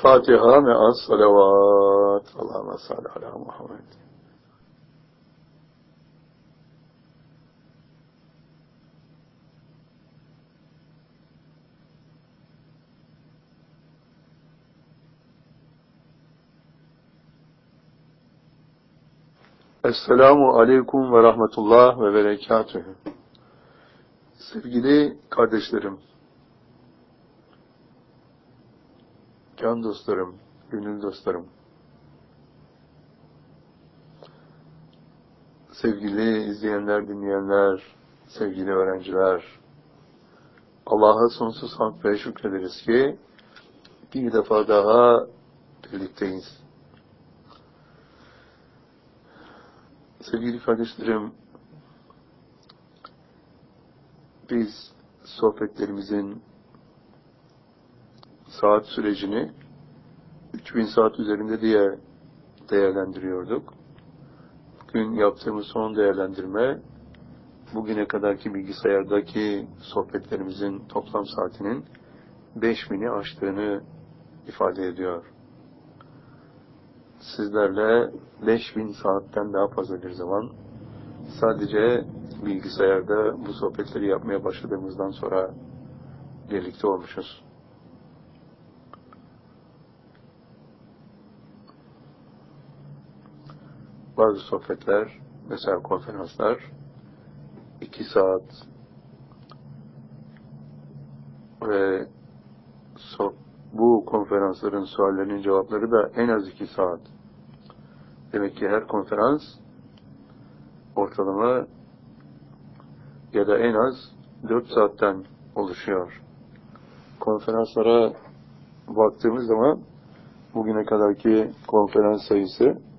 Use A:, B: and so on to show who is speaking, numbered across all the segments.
A: El-Fatiha me'as salavat. Allahümme salli ala Muhammed. Esselamu Aleyküm ve Rahmetullah ve Berekatühü. Sevgili kardeşlerim, can dostlarım, gönül dostlarım, sevgili izleyenler, dinleyenler, sevgili öğrenciler, Allah'a sonsuz hamd ve şükrederiz ki bir defa daha birlikteyiz. Sevgili kardeşlerim, biz sohbetlerimizin saat sürecini 3000 saat üzerinde diye değerlendiriyorduk. Bugün yaptığımız son değerlendirme bugüne kadarki bilgisayardaki sohbetlerimizin toplam saatinin 5000'i aştığını ifade ediyor. Sizlerle 5000 saatten daha fazla bir zaman sadece bilgisayarda bu sohbetleri yapmaya başladığımızdan sonra birlikte olmuşuz. Bazı sohbetler, mesela konferanslar, iki saat ve so bu konferansların suallerinin cevapları da en az iki saat. Demek ki her konferans ortalama ya da en az dört saatten oluşuyor. Konferanslara baktığımız zaman bugüne kadarki konferans sayısı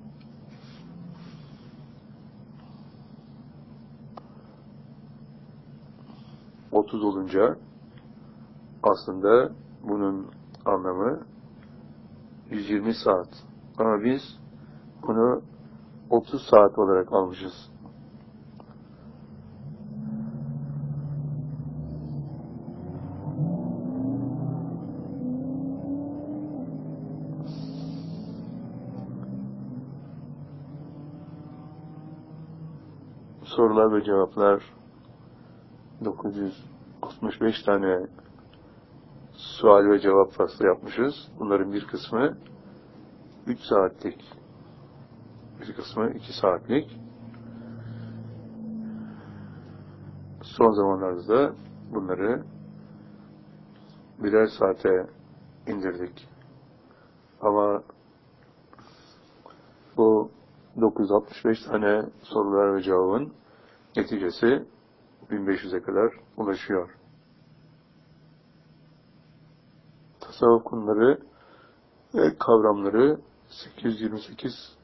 A: otuz olunca aslında bunun anlamı 120 saat. Ama biz bunu 30 saat olarak almışız. Sorular ve cevaplar 965 tane sual ve cevap faslı yapmışız. Bunların bir kısmı 3 saatlik, bir kısmı 2 saatlik. Son zamanlarda bunları birer saate indirdik. Ama bu 965 tane sorular ve cevabın neticesi 1500'e kadar ulaşıyor. Tasavvuf konuları ve kavramları 828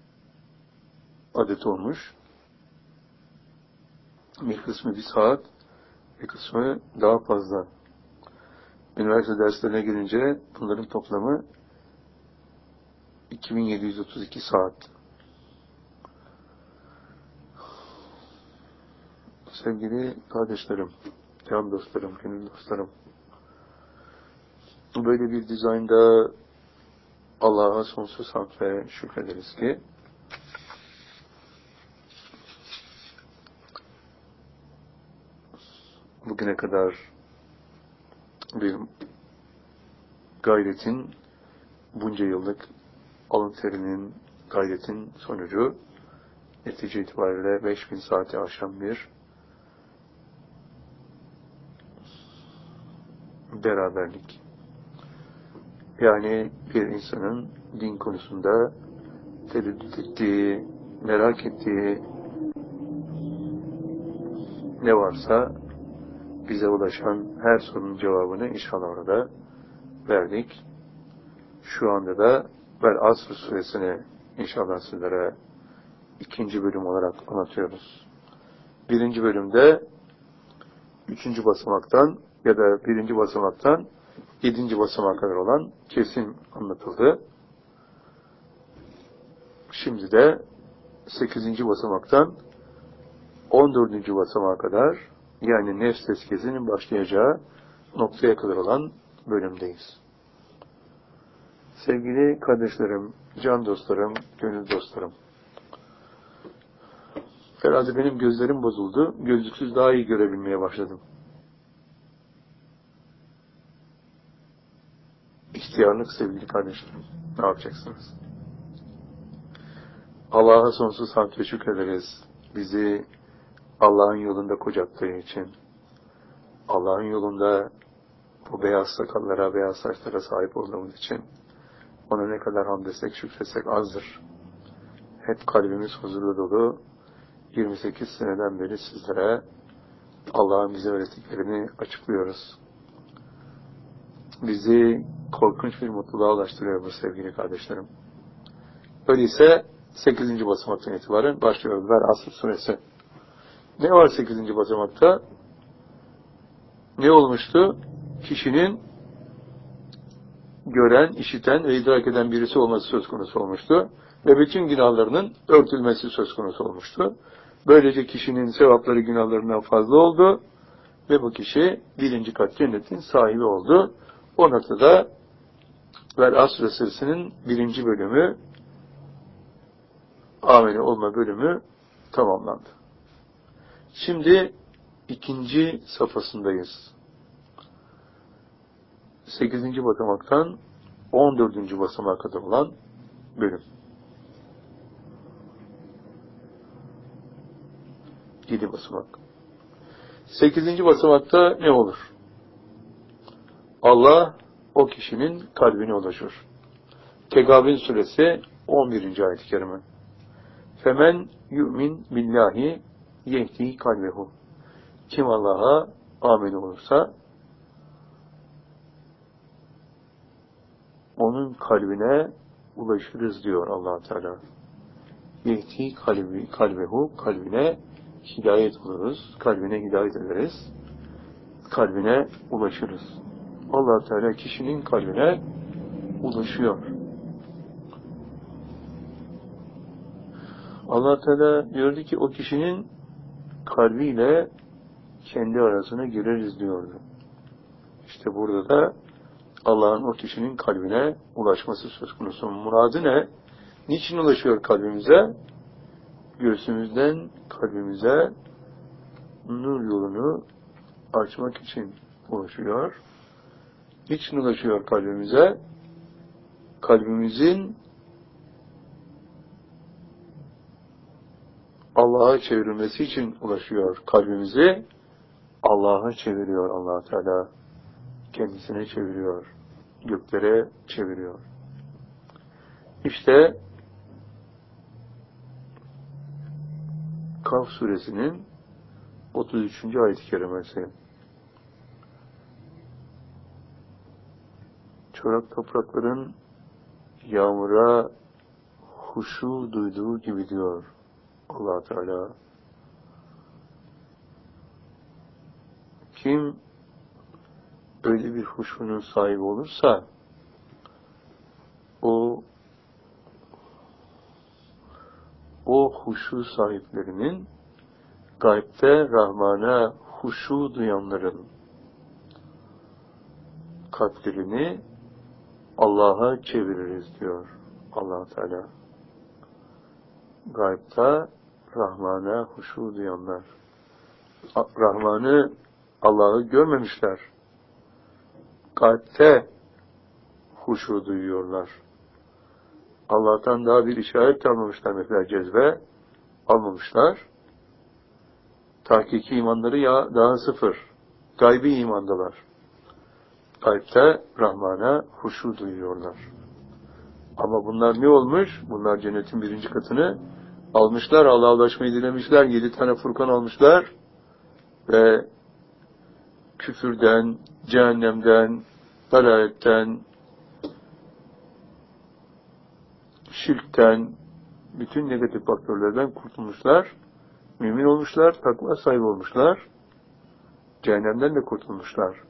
A: adet olmuş. Bir kısmı bir saat, bir kısmı daha fazla. Üniversite derslerine gelince bunların toplamı 2732 saat. Sevgili kardeşlerim, can dostlarım, gönül dostlarım, böyle bir dizaynda Allah'a sonsuz hamd ve şükrederiz ki bugüne kadar bir gayretin bunca yıllık alın terinin gayretin sonucu netice itibariyle 5000 saati aşan bir beraberlik yani bir insanın din konusunda tereddüt ettiği, merak ettiği ne varsa bize ulaşan her sorunun cevabını inşallah orada verdik. Şu anda da Vel Asr suresini inşallah sizlere ikinci bölüm olarak anlatıyoruz. Birinci bölümde üçüncü basamaktan ya da birinci basamaktan yedinci basamağa kadar olan kesim anlatıldı. Şimdi de sekizinci basamaktan on dördüncü basamağa kadar yani nefs tezkesinin başlayacağı noktaya kadar olan bölümdeyiz. Sevgili kardeşlerim, can dostlarım, gönül dostlarım. Herhalde benim gözlerim bozuldu. Gözlüksüz daha iyi görebilmeye başladım. İhtiyarlık sevgili kardeşlerim. Ne yapacaksınız? Allah'a sonsuz hamd ve şükrederiz. Bizi Allah'ın yolunda kocattığı için, Allah'ın yolunda bu beyaz sakallara, beyaz saçlara sahip olduğumuz için ona ne kadar hamd etsek, şükretsek azdır. Hep kalbimiz huzurlu dolu. 28 seneden beri sizlere Allah'ın bize öğrettiklerini açıklıyoruz. Bizi korkunç bir mutluluğa ulaştırıyor bu sevgili kardeşlerim. Öyleyse 8. basamaktan itibaren başlıyoruz. Ver Asr suresi. Ne var 8. basamakta? Ne olmuştu? Kişinin gören, işiten ve idrak eden birisi olması söz konusu olmuştu. Ve bütün günahlarının örtülmesi söz konusu olmuştu. Böylece kişinin sevapları günahlarından fazla oldu. Ve bu kişi birinci kat cennetin sahibi oldu. O noktada Vel Asr Suresinin birinci bölümü ameli olma bölümü tamamlandı. Şimdi ikinci safhasındayız. Sekizinci basamaktan on dördüncü basamağa kadar olan bölüm. Yedi basamak. Sekizinci basamakta ne olur? Allah o kişinin kalbine ulaşır. Tegabin suresi 11. ayet-i kerime. Femen yu'min billahi yehdi kalbehu. Kim Allah'a amin olursa onun kalbine ulaşırız diyor allah Teala. Yehdi kalbi, kalbehu, kalbine hidayet oluruz, kalbine hidayet ederiz, kalbine ulaşırız. Allah Teala kişinin kalbine ulaşıyor. allah Teala diyordu ki o kişinin kalbiyle kendi arasına gireriz diyordu. İşte burada da Allah'ın o kişinin kalbine ulaşması söz konusu. Muradı ne? Niçin ulaşıyor kalbimize? Göğsümüzden kalbimize nur yolunu açmak için ulaşıyor. Niçin ulaşıyor kalbimize? Kalbimizin Allah'a çevrilmesi için ulaşıyor. Kalbimizi Allah'a çeviriyor allah Teala. Kendisine çeviriyor. Göklere çeviriyor. İşte Kaf suresinin 33. ayet-i kerimesi. Çorak toprakların yağmura huşu duyduğu gibi diyor allah Teala. Kim öyle bir huşunun sahibi olursa o o huşu sahiplerinin gaybte Rahman'a huşu duyanların kalplerini Allah'a çeviririz diyor allah Teala. Gaybta Rahman'a huşu duyanlar. Rahman'ı Allah'ı görmemişler. Kalpte huşu duyuyorlar. Allah'tan daha bir işaret almamışlar mesela cezbe almamışlar. Tahkiki imanları ya daha sıfır. Gaybi imandalar. Kalpte Rahman'a huşu duyuyorlar. Ama bunlar ne olmuş? Bunlar cennetin birinci katını almışlar, Allah'a ulaşmayı dilemişler, yedi tane Furkan almışlar ve küfürden, cehennemden, dalaletten, şirkten, bütün negatif faktörlerden kurtulmuşlar, mümin olmuşlar, takva sahibi olmuşlar, cehennemden de kurtulmuşlar.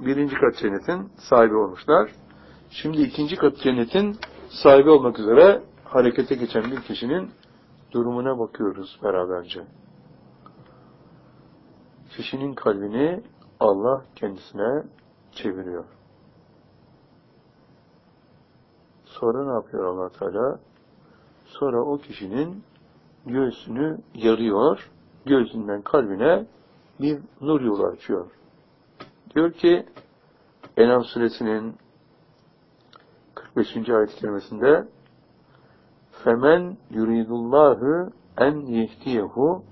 A: Birinci kat cennetin sahibi olmuşlar. Şimdi ikinci kat cennetin sahibi olmak üzere harekete geçen bir kişinin durumuna bakıyoruz beraberce. Kişinin kalbini Allah kendisine çeviriyor. Sonra ne yapıyor allah Teala? Sonra o kişinin göğsünü yarıyor, göğsünden kalbine bir nur yolu açıyor. Diyor ki Enam suresinin 45. ayet-i kerimesinde Femen yuridullahu en yehdiyehu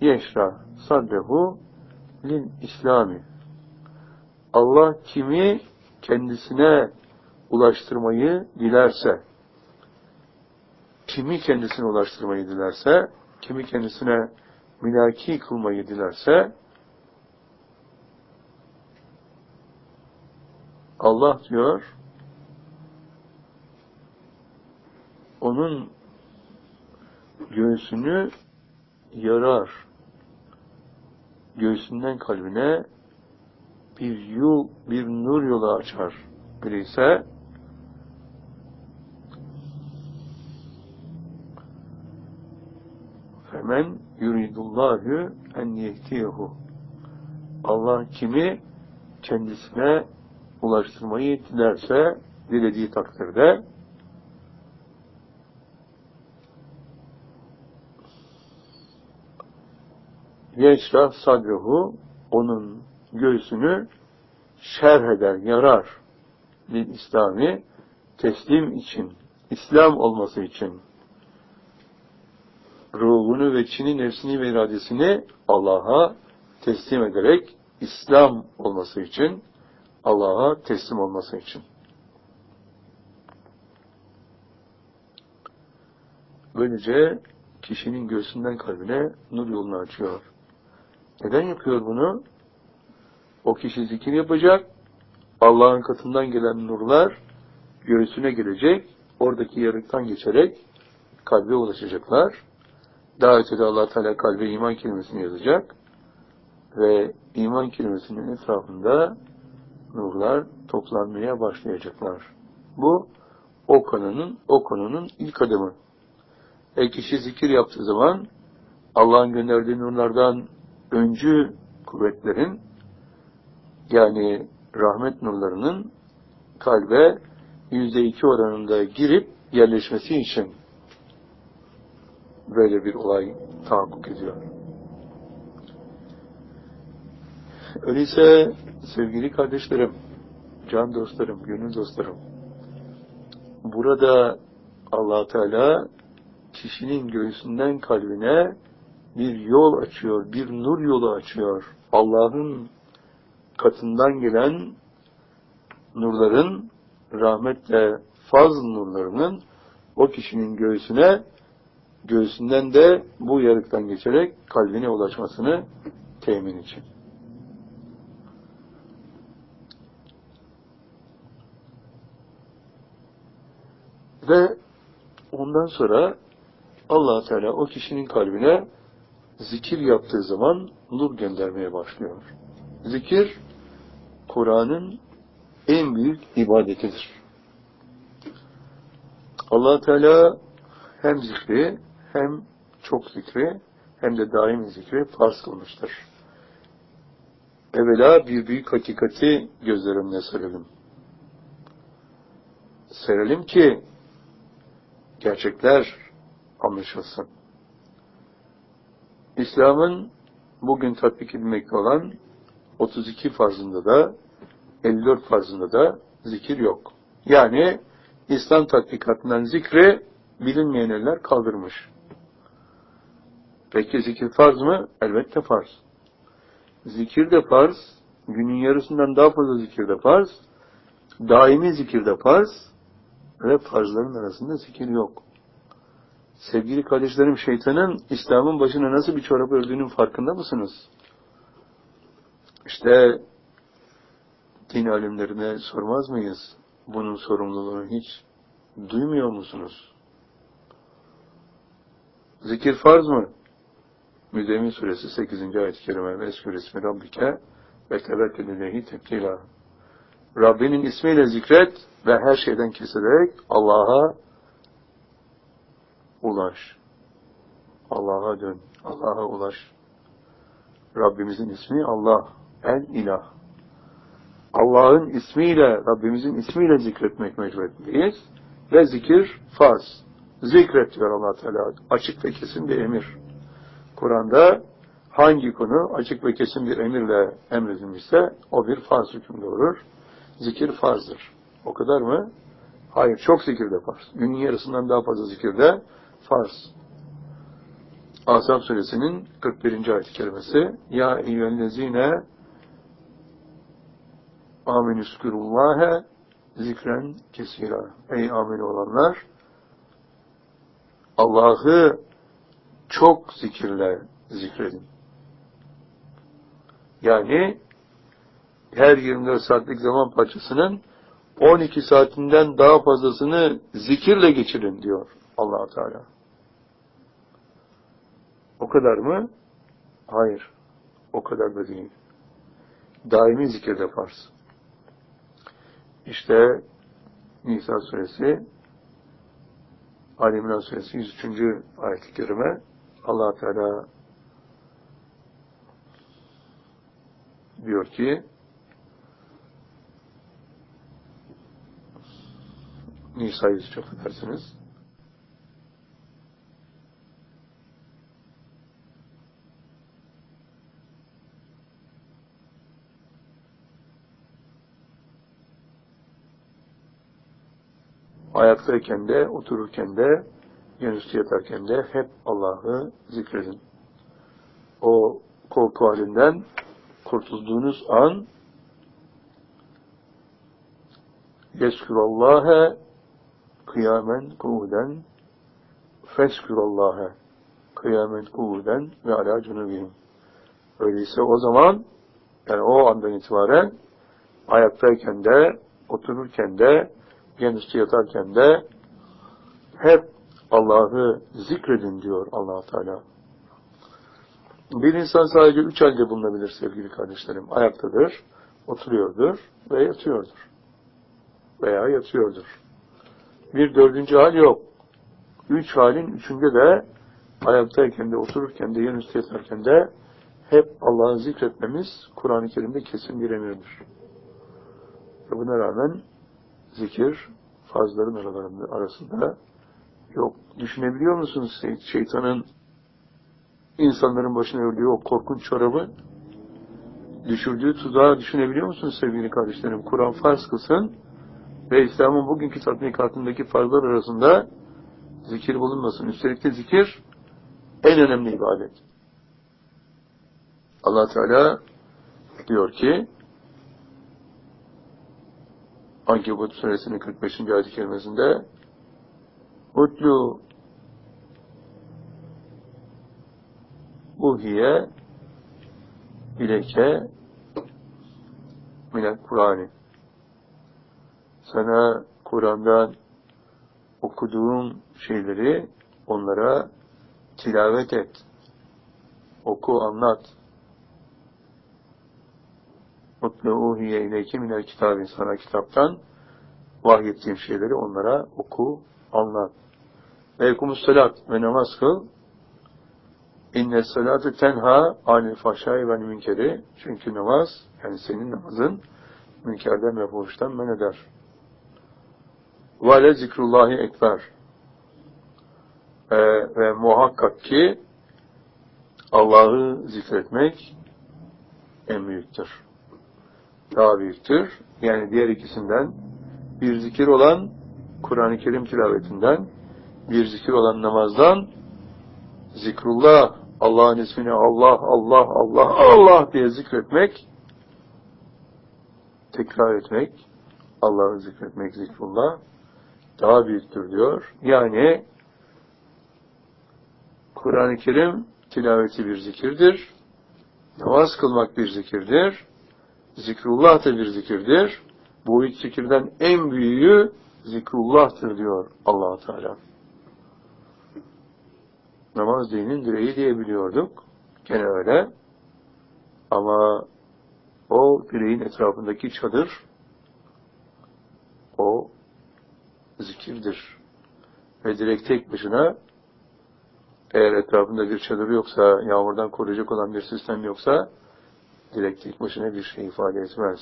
A: yeşra sadrehu lil İslami. Allah kimi kendisine ulaştırmayı dilerse, kimi kendisine ulaştırmayı dilerse, kimi kendisine milaki kılmayı dilerse, Allah diyor, onun göğsünü yarar. Göğsünden kalbine bir yol, bir nur yolu açar. Öyleyse femen yuridullahu en yehtiyehu Allah kimi kendisine ulaştırmayı dilerse dilediği takdirde yeşrah sadruhu onun göğsünü şerh eder, yarar. Bir İslami teslim için, İslam olması için ruhunu ve çini, nefsini ve iradesini Allah'a teslim ederek İslam olması için, Allah'a teslim olması için. Böylece kişinin göğsünden kalbine nur yolunu açıyor. Neden yapıyor bunu? O kişi zikir yapacak, Allah'ın katından gelen nurlar göğsüne gelecek, oradaki yarıktan geçerek kalbe ulaşacaklar. Daha ötede allah Teala kalbe iman kelimesini yazacak ve iman kelimesinin etrafında nurlar toplanmaya başlayacaklar. Bu o konunun, o konunun ilk adımı. E kişi zikir yaptığı zaman Allah'ın gönderdiği nurlardan öncü kuvvetlerin yani rahmet nurlarının kalbe yüzde iki oranında girip yerleşmesi için böyle bir olay tahakkuk ediyor. Öyleyse sevgili kardeşlerim, can dostlarım, gönül dostlarım, burada allah Teala kişinin göğsünden kalbine bir yol açıyor, bir nur yolu açıyor. Allah'ın katından gelen nurların, rahmetle faz nurlarının o kişinin göğsüne, göğsünden de bu yarıktan geçerek kalbine ulaşmasını temin için. Ve ondan sonra allah Teala o kişinin kalbine zikir yaptığı zaman nur göndermeye başlıyor. Zikir, Kur'an'ın en büyük ibadetidir. allah Teala hem zikri, hem çok zikri, hem de daim zikri farz kılmıştır. Evvela bir büyük hakikati gözlerimle serelim. Serelim ki gerçekler anlaşılsın. İslam'ın bugün tatbik edilmekte olan 32 farzında da 54 farzında da zikir yok. Yani İslam tatbikatından zikri bilinmeyen eller kaldırmış. Peki zikir farz mı? Elbette farz. Zikir de farz, günün yarısından daha fazla zikir de farz, daimi zikir de farz ve farzların arasında zikir yok. Sevgili kardeşlerim şeytanın İslam'ın başına nasıl bir çorap ördüğünün farkında mısınız? İşte din alimlerine sormaz mıyız? Bunun sorumluluğunu hiç duymuyor musunuz? Zikir farz mı? Müdemin suresi 8. ayet-i kerime ve eskür ismi Rabbike ve tevekkül ileyhi tebkila. Rabbinin ismiyle zikret ve her şeyden kesilerek Allah'a ulaş. Allah'a dön. Allah'a ulaş. Rabbimizin ismi Allah. El ilah. Allah'ın ismiyle, Rabbimizin ismiyle zikretmek mecburiyetindeyiz. Ve zikir farz. Zikret diyor allah Teala. Açık ve kesin bir emir. Kur'an'da hangi konu açık ve kesin bir emirle emredilmişse o bir farz hüküm doğurur. Zikir farzdır. O kadar mı? Hayır, çok zikir de farz. Günün yarısından daha fazla zikir de farz. Asab suresinin 41. ayet-i kerimesi Ya eyyühellezine aminüskürullâhe zikren kesira. Ey amin olanlar Allah'ı çok zikirle zikredin. Yani her 24 saatlik zaman parçasının 12 saatinden daha fazlasını zikirle geçirin diyor allah Teala. O kadar mı? Hayır. O kadar da değil. Daimi zikirde farz. İşte Nisa suresi Ali İmran suresi 103. ayet-i kerime allah Teala diyor ki Nisa'yı çok edersiniz. Ayaktayken de, otururken de, yanüstü yatarken de hep Allah'ı zikredin. O korku halinden kurtulduğunuz an Yeskürallâhe kıyamen kuvuden feskürallâhe kıyamen kuvuden ve alâ cunubihim. Öyleyse o zaman yani o andan itibaren ayaktayken de otururken de genüstü yatarken de hep Allah'ı zikredin diyor allah Teala. Bir insan sadece üç halde bulunabilir sevgili kardeşlerim. Ayaktadır, oturuyordur ve yatıyordur. Veya yatıyordur. Bir dördüncü hal yok. Üç halin üçünde de ayaktayken de, otururken de, yanüstü yatarken de hep Allah'ı zikretmemiz Kur'an-ı Kerim'de kesin bir emirdir. Ve buna rağmen zikir fazların aralarında, arasında yok. Düşünebiliyor musunuz şeytanın insanların başına ördüğü o korkunç çorabı düşürdüğü tuzağı düşünebiliyor musunuz sevgili kardeşlerim? Kur'an farz kılsın ve İslam'ın bugünkü tatbikatındaki farzlar arasında zikir bulunmasın. Üstelik de zikir en önemli ibadet. allah Teala diyor ki Ankebut suresinin 45. ayet-i kerimesinde Utlu uhiye ileke minel Kur'an'ı sana Kur'an'dan okuduğum şeyleri onlara tilavet et. Oku, anlat. Mutlu'uhiye ileyke minel kitabin sana kitaptan vahyettiğim şeyleri onlara oku, anlat. Ve ekumus salat ve namaz kıl. İnne salatu tenha anil fahşai ve münkeri. Çünkü namaz, yani senin namazın münkerden ve fuhuştan men eder. Ve le zikrullahi ekber. Ee, ve muhakkak ki Allah'ı zikretmek en büyüktür. Daha büyüktür. Yani diğer ikisinden bir zikir olan Kur'an-ı Kerim tilavetinden, bir zikir olan namazdan, zikrullah, Allah'ın ismini Allah, Allah, Allah, Allah diye zikretmek, tekrar etmek, Allah'ı zikretmek, zikrullah, daha büyüktür diyor. Yani Kur'an-ı Kerim tilaveti bir zikirdir. Namaz kılmak bir zikirdir. Zikrullah da bir zikirdir. Bu üç zikirden en büyüğü zikrullah'tır diyor allah Teala. Namaz dinin direği diyebiliyorduk. Gene öyle. Ama o direğin etrafındaki çadır o zikirdir. Ve direkt tek başına eğer etrafında bir çadır yoksa, yağmurdan koruyacak olan bir sistem yoksa direkt tek başına bir şey ifade etmez.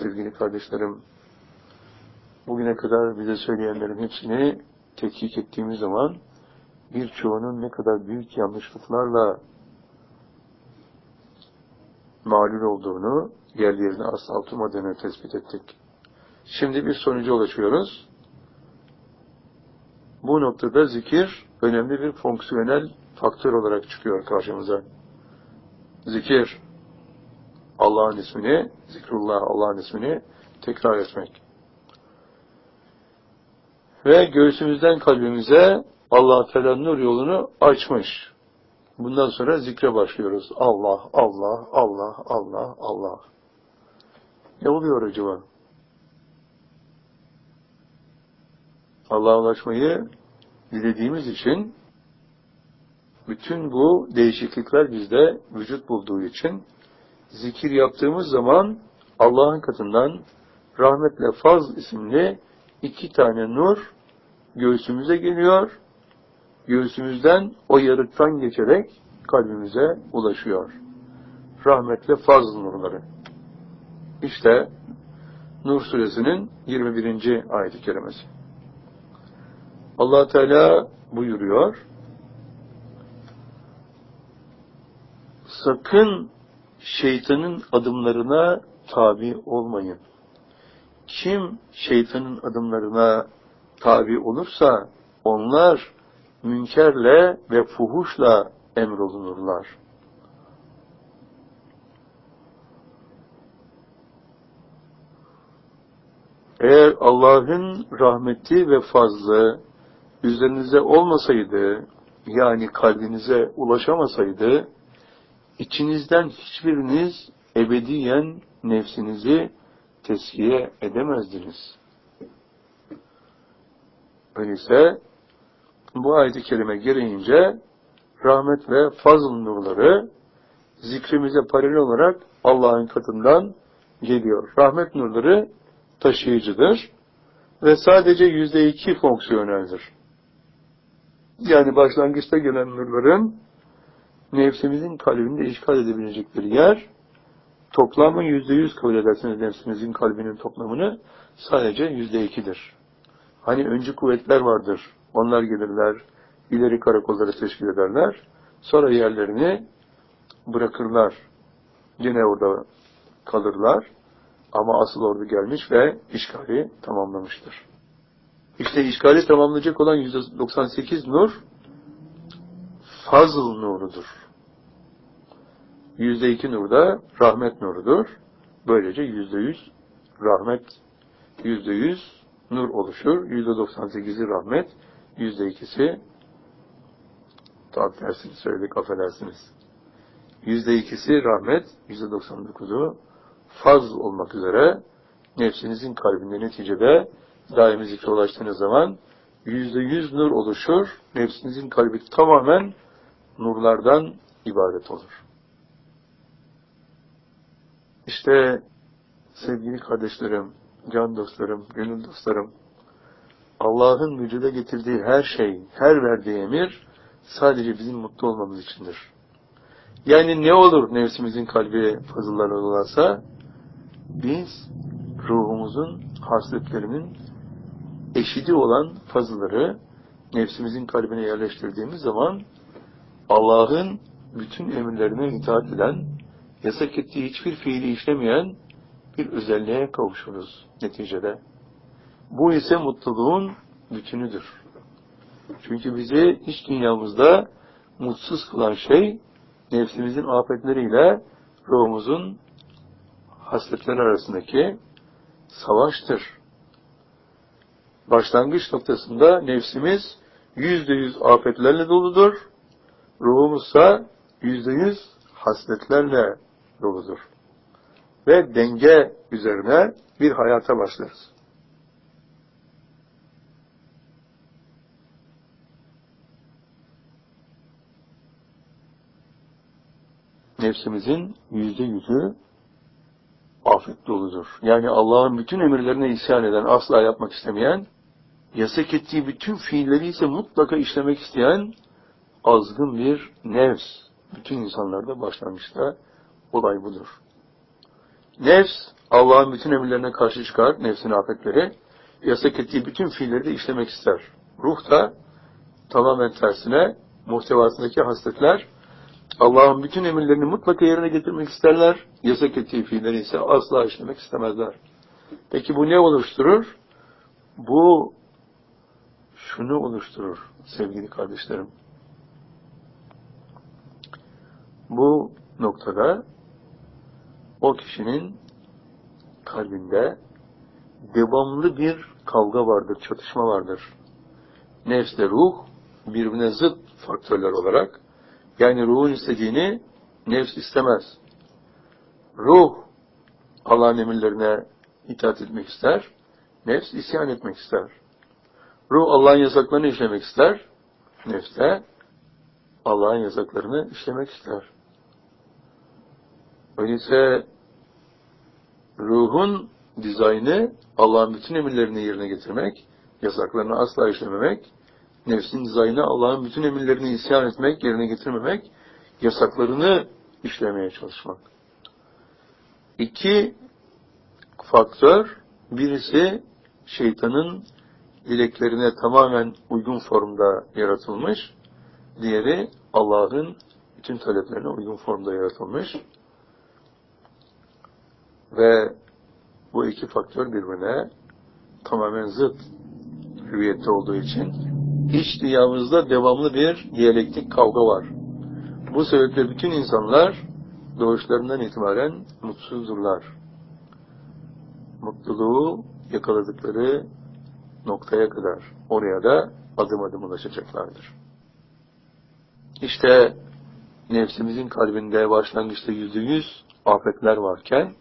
A: sevgili kardeşlerim, bugüne kadar bize söyleyenlerin hepsini tetkik ettiğimiz zaman birçoğunun ne kadar büyük yanlışlıklarla mağlul olduğunu, yerlerine asla oturmadığını tespit ettik. Şimdi bir sonuca ulaşıyoruz. Bu noktada zikir önemli bir fonksiyonel faktör olarak çıkıyor karşımıza. Zikir, Allah'ın ismini, zikrullah Allah'ın ismini tekrar etmek. Ve göğsümüzden kalbimize Allah Teala nur yolunu açmış. Bundan sonra zikre başlıyoruz. Allah, Allah, Allah, Allah, Allah. Ne oluyor acaba? Allah'a ulaşmayı dilediğimiz için bütün bu değişiklikler bizde vücut bulduğu için zikir yaptığımız zaman Allah'ın katından rahmetle faz isimli iki tane nur göğsümüze geliyor. Göğsümüzden o yarıktan geçerek kalbimize ulaşıyor. Rahmetle faz nurları. İşte Nur suresinin 21. ayet-i kerimesi. allah Teala buyuruyor. Sakın şeytanın adımlarına tabi olmayın. Kim şeytanın adımlarına tabi olursa onlar münkerle ve fuhuşla emrolunurlar. Eğer Allah'ın rahmeti ve fazlı üzerinize olmasaydı, yani kalbinize ulaşamasaydı, içinizden hiçbiriniz ebediyen nefsinizi teskiye edemezdiniz. Öyleyse bu ayet-i kerime gereğince rahmet ve fazl nurları zikrimize paralel olarak Allah'ın katından geliyor. Rahmet nurları taşıyıcıdır ve sadece yüzde iki fonksiyoneldir. Yani başlangıçta gelen nurların nefsimizin kalbinde işgal edebilecekleri yer toplamı yüzde yüz kabul ederseniz nefsimizin kalbinin toplamını sadece yüzde ikidir. Hani öncü kuvvetler vardır. Onlar gelirler, ileri karakolları teşkil ederler. Sonra yerlerini bırakırlar. Yine orada kalırlar. Ama asıl ordu gelmiş ve işgali tamamlamıştır. İşte işgali tamamlayacak olan %98 nur fazıl nurudur. Yüzde iki nur da rahmet nurudur. Böylece yüzde yüz rahmet, yüzde yüz nur oluşur. Yüzde doksan sekizi rahmet, yüzde ikisi tam tersini söyledik affedersiniz. Yüzde ikisi rahmet, yüzde doksan dokuzu faz olmak üzere nefsinizin kalbinde neticede daimi zikre ulaştığınız zaman yüzde yüz nur oluşur. Nefsinizin kalbi tamamen nurlardan ibaret olur. İşte sevgili kardeşlerim, can dostlarım, gönül dostlarım, Allah'ın vücuda getirdiği her şey, her verdiği emir sadece bizim mutlu olmamız içindir. Yani ne olur nefsimizin kalbi fazıllarla dolarsa, biz ruhumuzun hasletlerinin eşidi olan fazıları nefsimizin kalbine yerleştirdiğimiz zaman Allah'ın bütün emirlerine itaat eden yasak ettiği hiçbir fiili işlemeyen bir özelliğe kavuşuruz neticede. Bu ise mutluluğun bütünüdür. Çünkü bizi iç dünyamızda mutsuz kılan şey nefsimizin afetleriyle ruhumuzun hasletleri arasındaki savaştır. Başlangıç noktasında nefsimiz yüzde yüz afetlerle doludur. Ruhumuzsa yüzde yüz hasletlerle doludur. Ve denge üzerine bir hayata başlarız. Nefsimizin yüzde yüzü afet doludur. Yani Allah'ın bütün emirlerine isyan eden, asla yapmak istemeyen, yasak ettiği bütün fiilleri ise mutlaka işlemek isteyen azgın bir nefs bütün insanlarda başlangıçta olay budur. Nefs Allah'ın bütün emirlerine karşı çıkar, nefsin afetleri, yasak ettiği bütün fiilleri de işlemek ister. Ruh da tamamen tersine muhtevasındaki hasletler Allah'ın bütün emirlerini mutlaka yerine getirmek isterler, yasak ettiği fiilleri ise asla işlemek istemezler. Peki bu ne oluşturur? Bu şunu oluşturur sevgili kardeşlerim. Bu noktada o kişinin kalbinde devamlı bir kavga vardır, çatışma vardır. Nefsle ruh birbirine zıt faktörler olarak yani ruhun istediğini nefs istemez. Ruh Allah'ın emirlerine itaat etmek ister, nefs isyan etmek ister. Ruh Allah'ın yasaklarını işlemek ister, nefs de Allah'ın yasaklarını işlemek ister. Öyleyse ruhun dizaynı Allah'ın bütün emirlerini yerine getirmek, yasaklarını asla işlememek, nefsin dizaynı Allah'ın bütün emirlerini isyan etmek, yerine getirmemek, yasaklarını işlemeye çalışmak. İki faktör, birisi şeytanın dileklerine tamamen uygun formda yaratılmış, diğeri Allah'ın bütün taleplerine uygun formda yaratılmış. Ve bu iki faktör birbirine tamamen zıt hüviyette olduğu için iç dünyamızda devamlı bir diyalektik kavga var. Bu sebeple bütün insanlar doğuşlarından itibaren mutsuzdurlar. Mutluluğu yakaladıkları noktaya kadar oraya da adım adım ulaşacaklardır. İşte nefsimizin kalbinde başlangıçta yüzde yüz afetler varken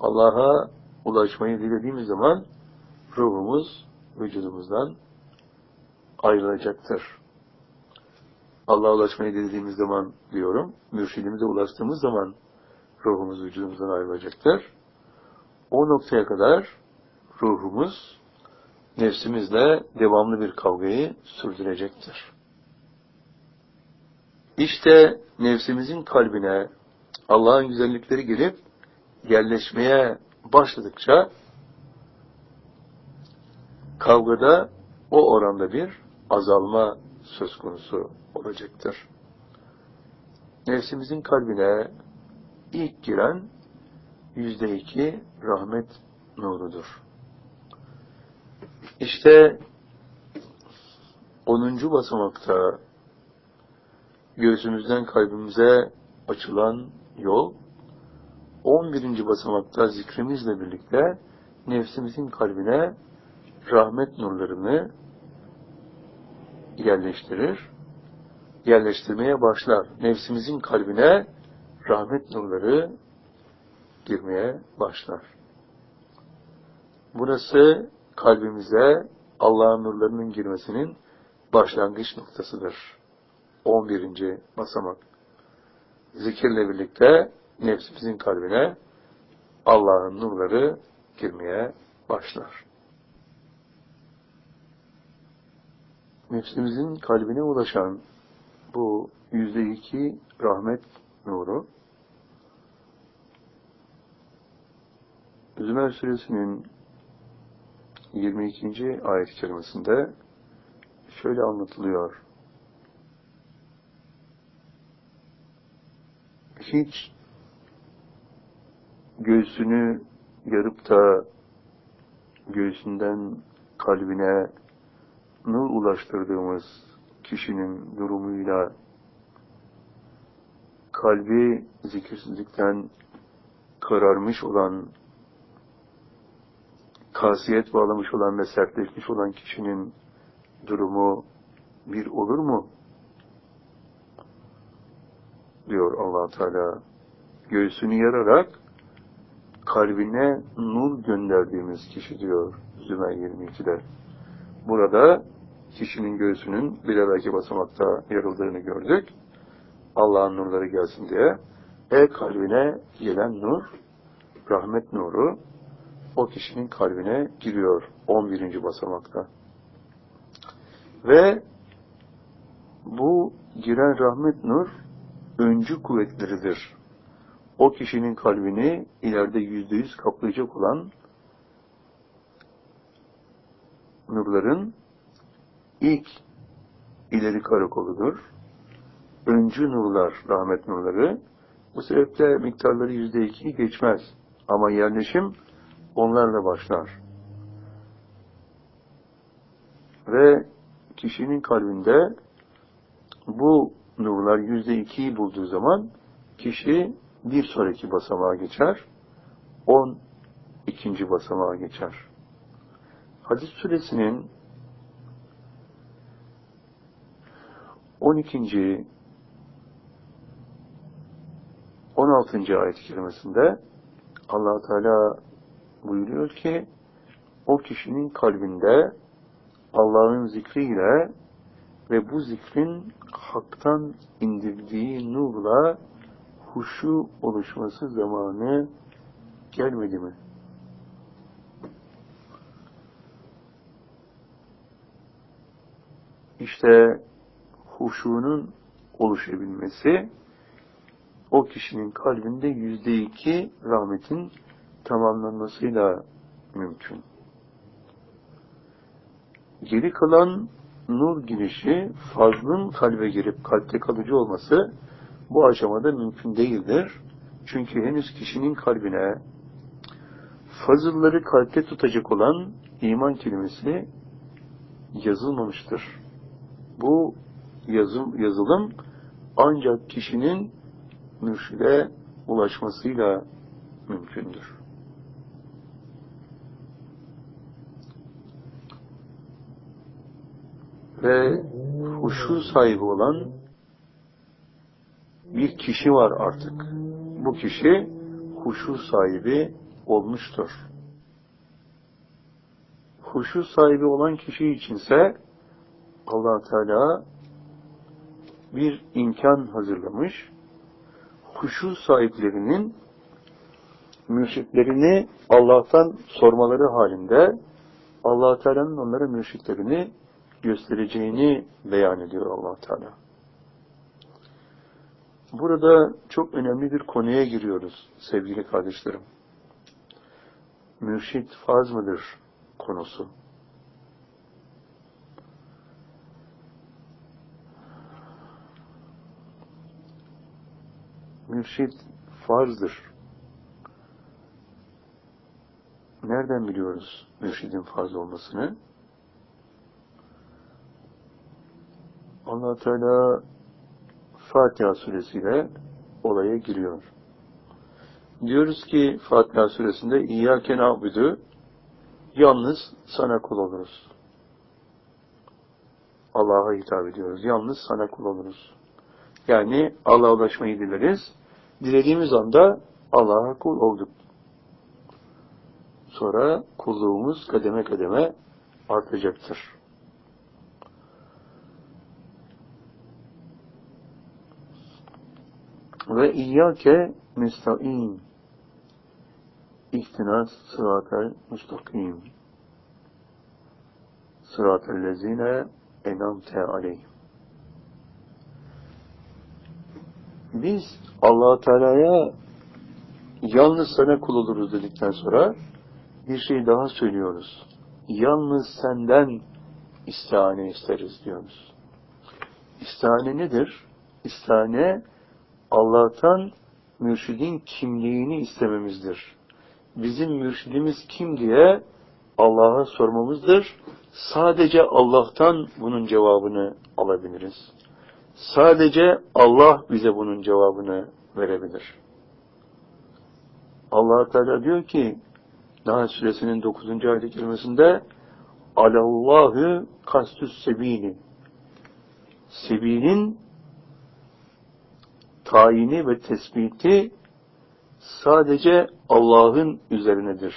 A: Allah'a ulaşmayı dilediğimiz zaman ruhumuz vücudumuzdan ayrılacaktır. Allah'a ulaşmayı dilediğimiz zaman diyorum, mürşidimize ulaştığımız zaman ruhumuz vücudumuzdan ayrılacaktır. O noktaya kadar ruhumuz nefsimizle devamlı bir kavgayı sürdürecektir. İşte nefsimizin kalbine Allah'ın güzellikleri gelip yerleşmeye başladıkça kavgada o oranda bir azalma söz konusu olacaktır. Nefsimizin kalbine ilk giren yüzde iki rahmet nurudur. İşte onuncu basamakta göğsümüzden kalbimize açılan yol 11. basamakta zikrimizle birlikte nefsimizin kalbine rahmet nurlarını yerleştirir, yerleştirmeye başlar. Nefsimizin kalbine rahmet nurları girmeye başlar. Burası kalbimize Allah'ın nurlarının girmesinin başlangıç noktasıdır. 11. basamak. Zikirle birlikte nefsimizin kalbine Allah'ın nurları girmeye başlar. Nefsimizin kalbine ulaşan bu yüzde iki rahmet nuru Zümer suresinin 22. ayet-i kerimesinde şöyle anlatılıyor. Hiç göğsünü yarıp da göğsünden kalbine ulaştırdığımız kişinin durumuyla kalbi zikirsizlikten kararmış olan, kasiyet bağlamış olan ve sertleşmiş olan kişinin durumu bir olur mu? diyor allah Teala. Göğsünü yararak kalbine nur gönderdiğimiz kişi diyor Zümer 22'de. Burada kişinin göğsünün bir evvelki basamakta yarıldığını gördük. Allah'ın nurları gelsin diye. E kalbine gelen nur, rahmet nuru o kişinin kalbine giriyor 11. basamakta. Ve bu giren rahmet nur öncü kuvvetleridir o kişinin kalbini ileride yüzde yüz kaplayacak olan nurların ilk ileri karakoludur. Öncü nurlar, rahmet nurları. Bu sebeple miktarları yüzde iki geçmez. Ama yerleşim onlarla başlar. Ve kişinin kalbinde bu nurlar yüzde ikiyi bulduğu zaman kişi bir sonraki basamağa geçer, on ikinci basamağa geçer. Hadis suresinin 12. 16. ayet-i allah Teala buyuruyor ki o kişinin kalbinde Allah'ın zikriyle ve bu zikrin haktan indirdiği nurla huşu oluşması zamanı gelmedi mi? İşte huşunun oluşabilmesi o kişinin kalbinde yüzde iki rahmetin tamamlanmasıyla mümkün. Geri kalan nur girişi fazlın kalbe girip kalpte kalıcı olması bu aşamada mümkün değildir. Çünkü henüz kişinin kalbine fazılları kalpte tutacak olan iman kelimesi yazılmamıştır. Bu yazım, yazılım ancak kişinin mürşide ulaşmasıyla mümkündür. Ve huşu sahibi olan bir kişi var artık. Bu kişi huşu sahibi olmuştur. Huşu sahibi olan kişi içinse allah Teala bir imkan hazırlamış. Huşu sahiplerinin mürşitlerini Allah'tan sormaları halinde allah Teala'nın onlara mürşitlerini göstereceğini beyan ediyor allah Teala. Burada çok önemli bir konuya giriyoruz sevgili kardeşlerim. Mürşit farz mıdır konusu. Mürşit farzdır. Nereden biliyoruz mürşidin farz olmasını? allah Teala Fatiha suresiyle olaya giriyor. Diyoruz ki Fatiha suresinde İyyâke na'budu yalnız sana kul oluruz. Allah'a hitap ediyoruz. Yalnız sana kul oluruz. Yani Allah'a ulaşmayı dileriz. Dilediğimiz anda Allah'a kul olduk. Sonra kulluğumuz kademe kademe artacaktır. Ve iyyâke nesta'in ihtinas sıratel müstakim sıratel lezine enamte aleyhim biz allah Teala'ya yalnız sana kul oluruz dedikten sonra bir şey daha söylüyoruz. Yalnız senden istihane isteriz diyoruz. İstihane nedir? İstihane Allah'tan mürşidin kimliğini istememizdir. Bizim mürşidimiz kim diye Allah'a sormamızdır. Sadece Allah'tan bunun cevabını alabiliriz. Sadece Allah bize bunun cevabını verebilir. allah Teala diyor ki Nahl suresinin 9. ayet-i kerimesinde Alallahü kastüs sebili Sebilin tayini ve tespiti sadece Allah'ın üzerinedir.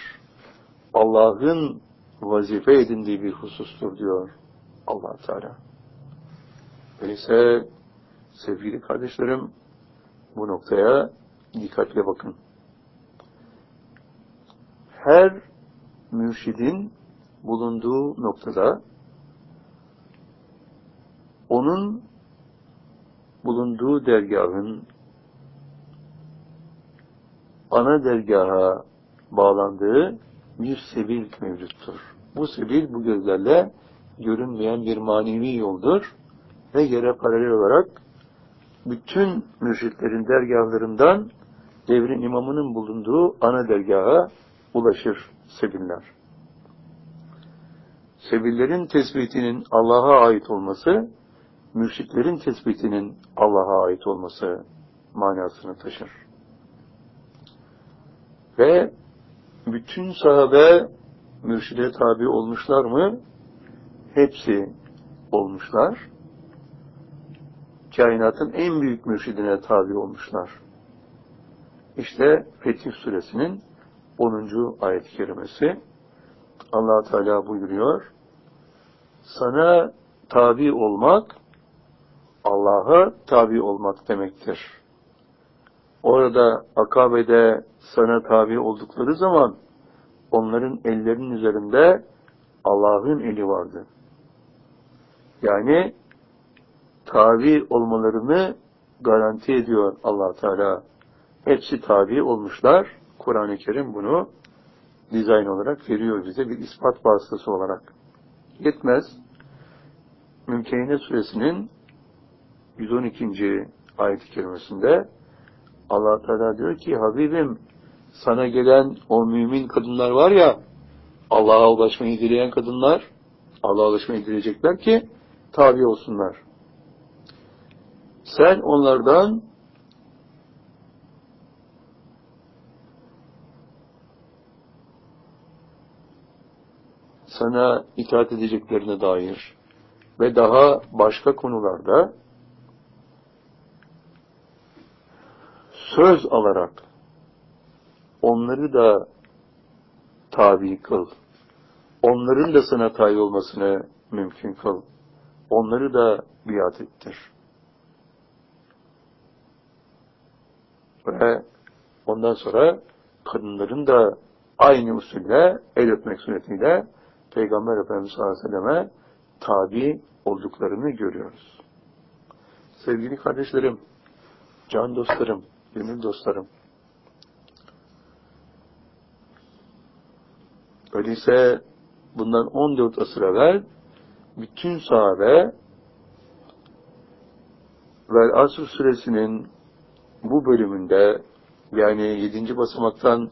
A: Allah'ın vazife edindiği bir husustur diyor allah Teala. Öyleyse sevgili kardeşlerim bu noktaya dikkatle bakın. Her mürşidin bulunduğu noktada onun bulunduğu dergahın ana dergaha bağlandığı bir sebil mevcuttur. Bu sebil bu gözlerle görünmeyen bir manevi yoldur ve yere paralel olarak bütün mürşitlerin dergahlarından devrin imamının bulunduğu ana dergaha ulaşır sebiller. Sebillerin tespitinin Allah'a ait olması, mürşitlerin tespitinin Allah'a ait olması manasını taşır. Ve bütün sahabe mürşide tabi olmuşlar mı? Hepsi olmuşlar. Kainatın en büyük mürşidine tabi olmuşlar. İşte Fetih Suresinin 10. ayet-i kerimesi allah Teala buyuruyor. Sana tabi olmak, Allah'a tabi olmak demektir. Orada Akabe'de sana tabi oldukları zaman onların ellerinin üzerinde Allah'ın eli vardı. Yani tabi olmalarını garanti ediyor allah Teala. Hepsi tabi olmuşlar. Kur'an-ı Kerim bunu dizayn olarak veriyor bize bir ispat vasıtası olarak. Yetmez. Mümkehine suresinin 112. ayet-i kerimesinde allah Teala diyor ki Habibim sana gelen o mümin kadınlar var ya Allah'a ulaşmayı dileyen kadınlar Allah'a ulaşmayı dileyecekler ki tabi olsunlar. Sen onlardan sana itaat edeceklerine dair ve daha başka konularda söz alarak onları da tabi kıl. Onların da sana tabi olmasını mümkün kıl. Onları da biat ettir. Ve ondan sonra kadınların da aynı usulle el öpmek suretiyle Peygamber Efendimiz sallallahu aleyhi ve selleme tabi olduklarını görüyoruz. Sevgili kardeşlerim, can dostlarım, gönül dostlarım, öyleyse bundan 14 asır evvel bütün sahabe ve Asr suresinin bu bölümünde yani 7. basamaktan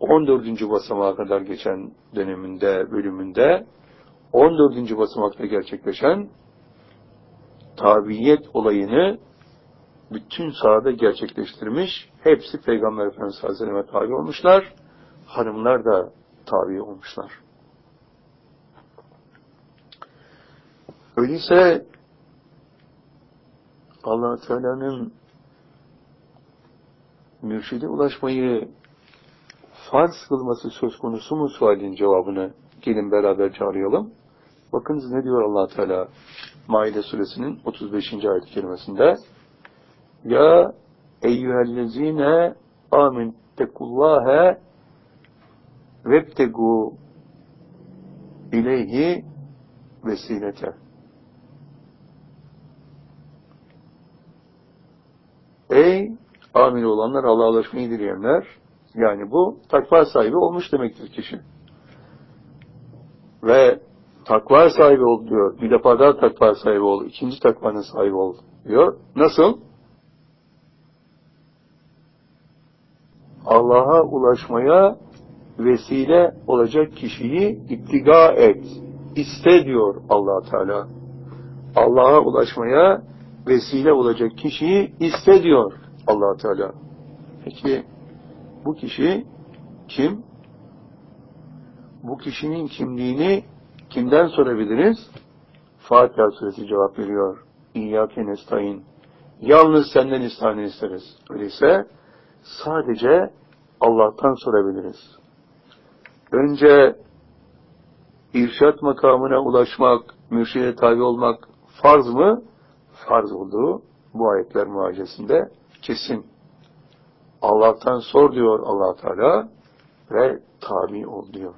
A: 14. basamağa kadar geçen döneminde, bölümünde 14. basamakta gerçekleşen tabiyet olayını bütün sahada gerçekleştirmiş. Hepsi Peygamber Efendimiz Hazretlerine tabi olmuşlar. Hanımlar da tabi olmuşlar. Öyleyse allah Teala'nın mürşide ulaşmayı farz kılması söz konusu mu sualin cevabını gelin beraberce arayalım. Bakınız ne diyor allah Teala Maide suresinin 35. ayet kelimesinde Ya eyyühellezine amin tekullâhe vebtegu ileyhi vesilete. Ey amin olanlar, Allah'a ulaşmayı dileyenler, yani bu takva sahibi olmuş demektir kişi. Ve takva sahibi ol diyor. Bir defa daha takva sahibi ol. ikinci takvanın sahibi ol diyor. Nasıl? Allah'a ulaşmaya vesile olacak kişiyi ittiga et. İste diyor allah Teala. Allah'a ulaşmaya vesile olacak kişiyi iste diyor allah Teala. Peki bu kişi kim? Bu kişinin kimliğini kimden sorabiliriz? Fatiha suresi cevap veriyor. İyyâke nestaîn. Yalnız senden istihane isteriz. Öyleyse sadece Allah'tan sorabiliriz. Önce irşat makamına ulaşmak, mürşide tabi olmak farz mı? Farz olduğu bu ayetler muhacesinde kesin. Allah'tan sor diyor allah Teala ve tabi ol diyor.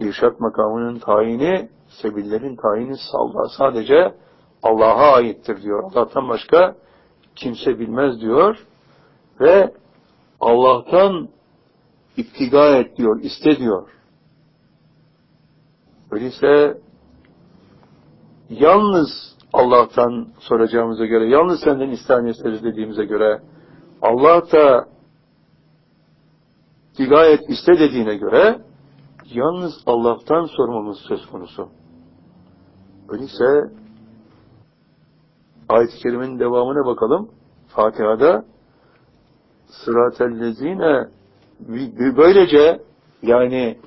A: İrşat makamının tayini, sebillerin tayini sadece Allah'a aittir diyor. Allah'tan başka kimse bilmez diyor ve Allah'tan iktiga et diyor, iste diyor. Öyleyse yalnız Allah'tan soracağımıza göre, yalnız senden isteriz dediğimize göre, Allah da hidayet iste dediğine göre, yalnız Allah'tan sormamız söz konusu. Öyleyse, ayet-i kerimenin devamına bakalım. Fatiha'da sıratellezine böylece yani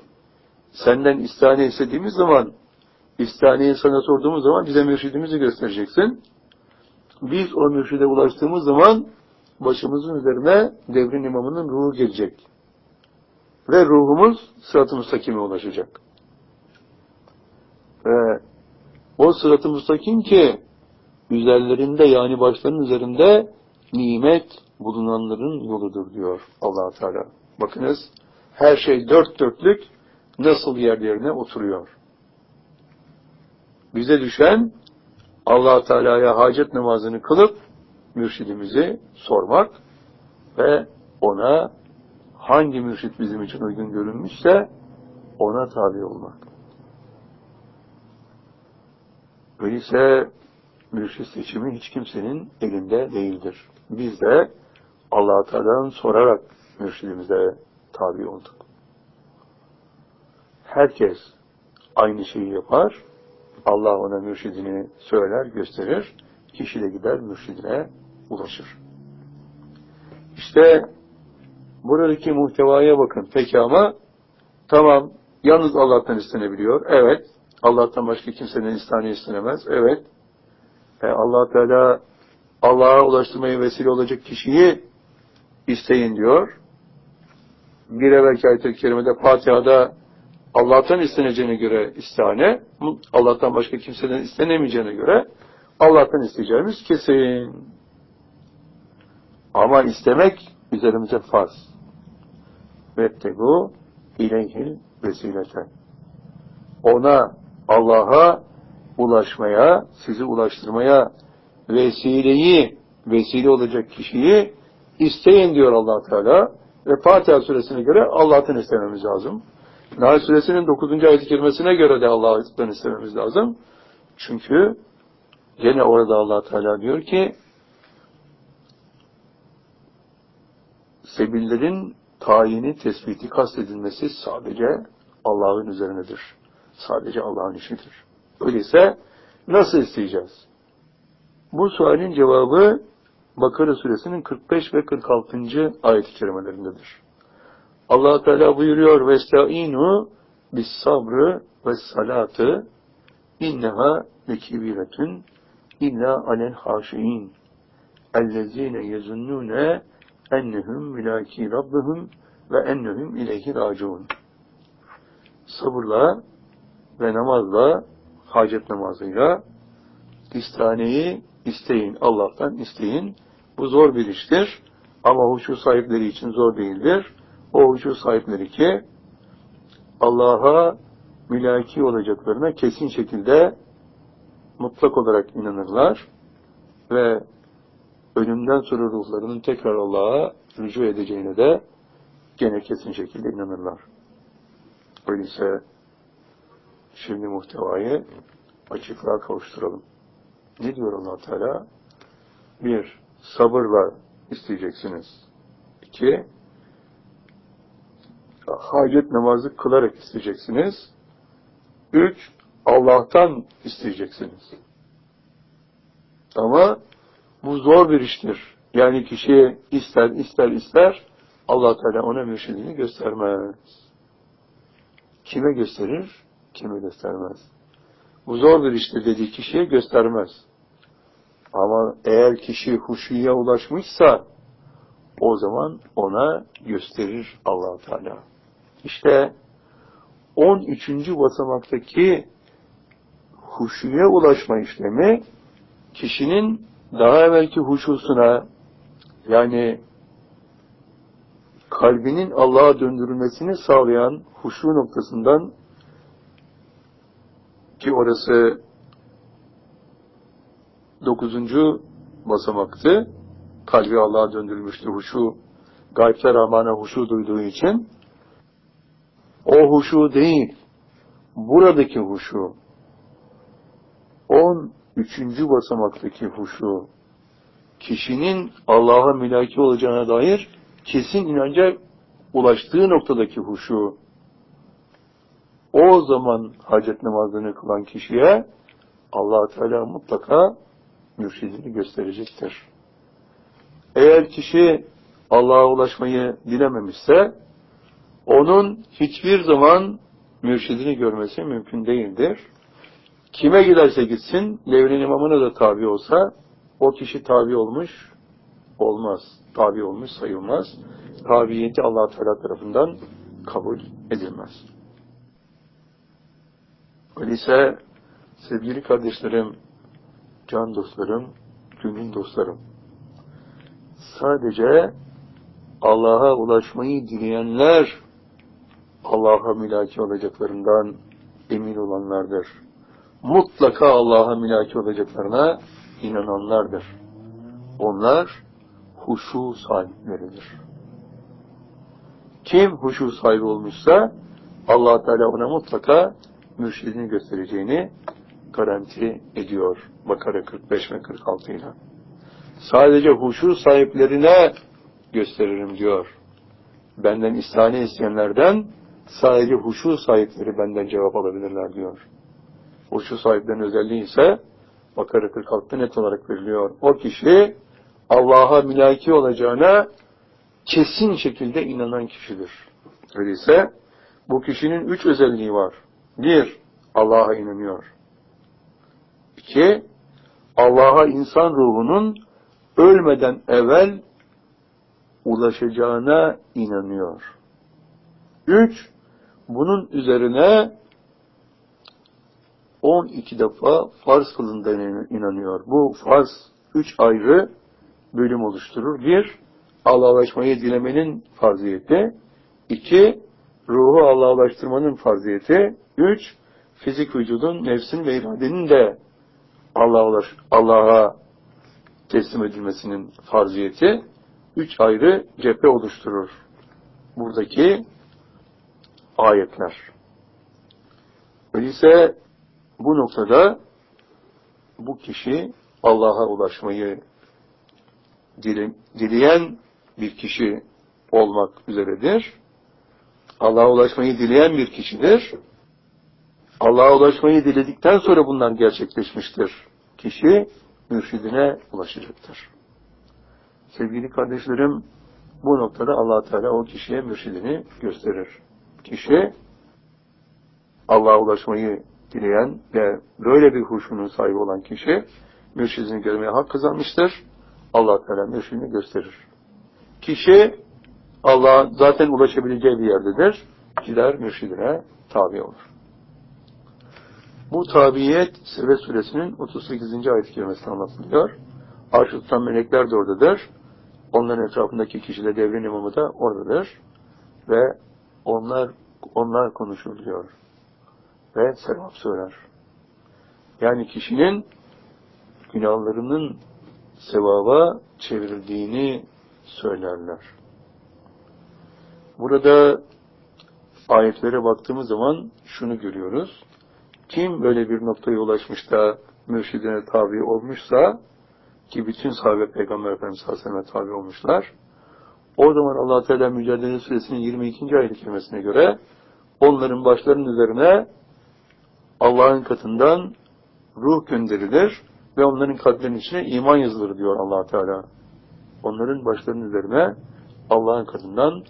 A: senden istihane istediğimiz zaman İstihaniye sana sorduğumuz zaman bize mürşidimizi göstereceksin. Biz o mürşide ulaştığımız zaman başımızın üzerine devrin imamının ruhu gelecek. Ve ruhumuz sırat-ı müstakime ulaşacak. Ve o sırat-ı müstakim ki üzerlerinde yani başlarının üzerinde nimet bulunanların yoludur diyor allah Teala. Bakınız her şey dört dörtlük nasıl yerlerine oturuyor. Bize düşen allah Teala'ya hacet namazını kılıp mürşidimizi sormak ve ona hangi mürşit bizim için uygun görünmüşse ona tabi olmak. Öyleyse mürşit seçimi hiç kimsenin elinde değildir. Biz de allah Teala'dan sorarak mürşidimize tabi olduk. Herkes aynı şeyi yapar Allah ona mürşidini söyler, gösterir. Kişi de gider mürşidine ulaşır. İşte buradaki muhtevaya bakın. Peki ama tamam yalnız Allah'tan istenebiliyor. Evet. Allah'tan başka kimsenin istihane istenemez. Evet. E allah Teala Allah'a ulaştırmaya vesile olacak kişiyi isteyin diyor. Bir evvelki ayet-i kerimede Fatiha'da Allah'tan isteneceğine göre istihane, Allah'tan başka kimseden istenemeyeceğine göre Allah'tan isteyeceğimiz kesin. Ama istemek üzerimize farz. Vettegu ileyhil vesileten. Ona, Allah'a ulaşmaya, sizi ulaştırmaya vesileyi, vesile olacak kişiyi isteyin diyor allah Teala. Ve Fatiha suresine göre Allah'tan istememiz lazım. Nahl suresinin 9. ayet-i kerimesine göre de Allah'tan istememiz lazım. Çünkü yine orada allah Teala diyor ki sebillerin tayini, tespiti, kastedilmesi sadece Allah'ın üzerinedir. Sadece Allah'ın işidir. Öyleyse nasıl isteyeceğiz? Bu sualin cevabı Bakara suresinin 45 ve 46. ayet-i kerimelerindedir allah Teala buyuruyor vestainu bis sabrı ve salatı inneha lekibiretün illa alel haşiin ellezine yezunnune ennehum mülaki rabbihim ve ennehum ileyhi raciun sabırla ve namazla hacet namazıyla istaneyi isteyin. Allah'tan isteyin. Bu zor bir iştir. Ama huşu sahipleri için zor değildir o huşu sahipleri ki Allah'a mülaki olacaklarına kesin şekilde mutlak olarak inanırlar ve ölümden sonra ruhlarının tekrar Allah'a rücu edeceğine de gene kesin şekilde inanırlar. Öyleyse şimdi muhtevayı açıklığa kavuşturalım. Ne diyor allah Teala? Bir, sabırla isteyeceksiniz. İki, hacet namazı kılarak isteyeceksiniz. Üç, Allah'tan isteyeceksiniz. Ama bu zor bir iştir. Yani kişi ister ister ister Allah Teala ona mürşidini göstermez. Kime gösterir? Kime göstermez. Bu zor bir iştir dediği kişiye göstermez. Ama eğer kişi huşuya ulaşmışsa o zaman ona gösterir allah Teala. İşte 13. basamaktaki huşuya ulaşma işlemi kişinin daha evvelki huşusuna yani kalbinin Allah'a döndürülmesini sağlayan huşu noktasından ki orası dokuzuncu basamaktı. kalbi Allah'a döndürülmüştür. Huşu, gaybte Rahman'a huşu duyduğu için o huşu değil, buradaki huşu, on üçüncü basamaktaki huşu, kişinin Allah'a mülaki olacağına dair kesin inanca ulaştığı noktadaki huşu, o zaman hacet namazını kılan kişiye allah Teala mutlaka mürşidini gösterecektir. Eğer kişi Allah'a ulaşmayı dilememişse, onun hiçbir zaman mürşidini görmesi mümkün değildir. Kime giderse gitsin, devrin imamına da tabi olsa, o kişi tabi olmuş olmaz. Tabi olmuş sayılmaz. Tabiyeti allah Teala tarafından kabul edilmez. Öyleyse sevgili kardeşlerim, can dostlarım, gönül dostlarım, sadece Allah'a ulaşmayı dileyenler Allah'a mülaki olacaklarından emin olanlardır. Mutlaka Allah'a mülaki olacaklarına inananlardır. Onlar huşu sahipleridir. Kim huşu sahibi olmuşsa allah Teala ona mutlaka mürşidini göstereceğini garanti ediyor. Bakara 45 ve 46 ile. Sadece huşu sahiplerine gösteririm diyor. Benden istihane isteyenlerden sadece huşu sahipleri benden cevap alabilirler diyor. Huşu sahiplerinin özelliği ise Bakara 46'da net olarak veriliyor. O kişi Allah'a mülaki olacağına kesin şekilde inanan kişidir. Öyleyse bu kişinin üç özelliği var. Bir, Allah'a inanıyor. İki, Allah'a insan ruhunun ölmeden evvel ulaşacağına inanıyor. Üç, bunun üzerine 12 defa farz kılındığına inanıyor. Bu farz üç ayrı bölüm oluşturur. Bir, Allah'a ulaşmayı dilemenin farziyeti. İki, ruhu Allah'a ulaştırmanın farziyeti. Üç, fizik vücudun, nefsin ve iradenin de Allah'a Allah teslim edilmesinin farziyeti. Üç ayrı cephe oluşturur. Buradaki ayetler. Öyleyse bu noktada bu kişi Allah'a ulaşmayı dileyen bir kişi olmak üzeredir. Allah'a ulaşmayı dileyen bir kişidir. Allah'a ulaşmayı diledikten sonra bunlar gerçekleşmiştir. Kişi mürşidine ulaşacaktır. Sevgili kardeşlerim, bu noktada allah Teala o kişiye mürşidini gösterir. Kişi Allah'a ulaşmayı dileyen ve böyle bir huşunun sahibi olan kişi mürşidini görmeye hak kazanmıştır. allah Teala mürşidini gösterir. Kişi Allah zaten ulaşabileceği bir yerdedir. Gider mürşidine tabi olur. Bu tabiyet Sebe suresinin 38. ayet-i kerimesinde anlatılıyor. Arş-ı tutan melekler de oradadır. Onların etrafındaki kişiler devrin imamı da oradadır. Ve onlar onlar konuşuluyor. Ve sevap söyler. Yani kişinin günahlarının sevaba çevrildiğini söylerler. Burada ayetlere baktığımız zaman şunu görüyoruz. Kim böyle bir noktaya ulaşmış da mürşidine tabi olmuşsa ki bütün sahabe Peygamber Efendimiz Aleyhisselam'a tabi olmuşlar. O zaman allah Teala Mücadele Suresinin 22. ayet kelimesine göre onların başlarının üzerine Allah'ın katından ruh gönderilir ve onların kalplerinin içine iman yazılır diyor allah Teala. Onların başlarının üzerine Allah'ın katından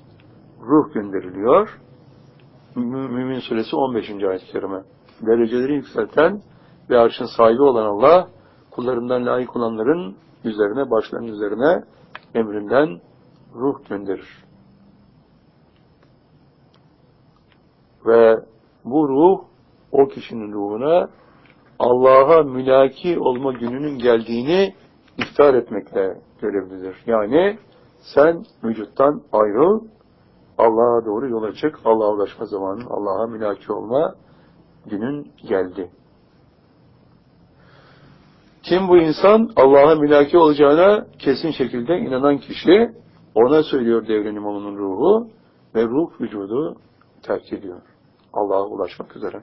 A: ruh gönderiliyor. Mümin Suresi 15. ayet-i kerime. Dereceleri yükselten ve arşın sahibi olan Allah, kullarından layık olanların üzerine, başlarının üzerine emrinden ruh gönderir. Ve bu ruh, o kişinin ruhuna Allah'a mülaki olma gününün geldiğini iftar etmekle görevlidir. Yani sen vücuttan ayrıl, Allah'a doğru yola çık, Allah'a ulaşma zamanı, Allah'a mülaki olma günün geldi. Kim bu insan? Allah'a mülaki olacağına kesin şekilde inanan kişi, ona söylüyor devrin imamının ruhu ve ruh vücudu terk ediyor. Allah'a ulaşmak üzere.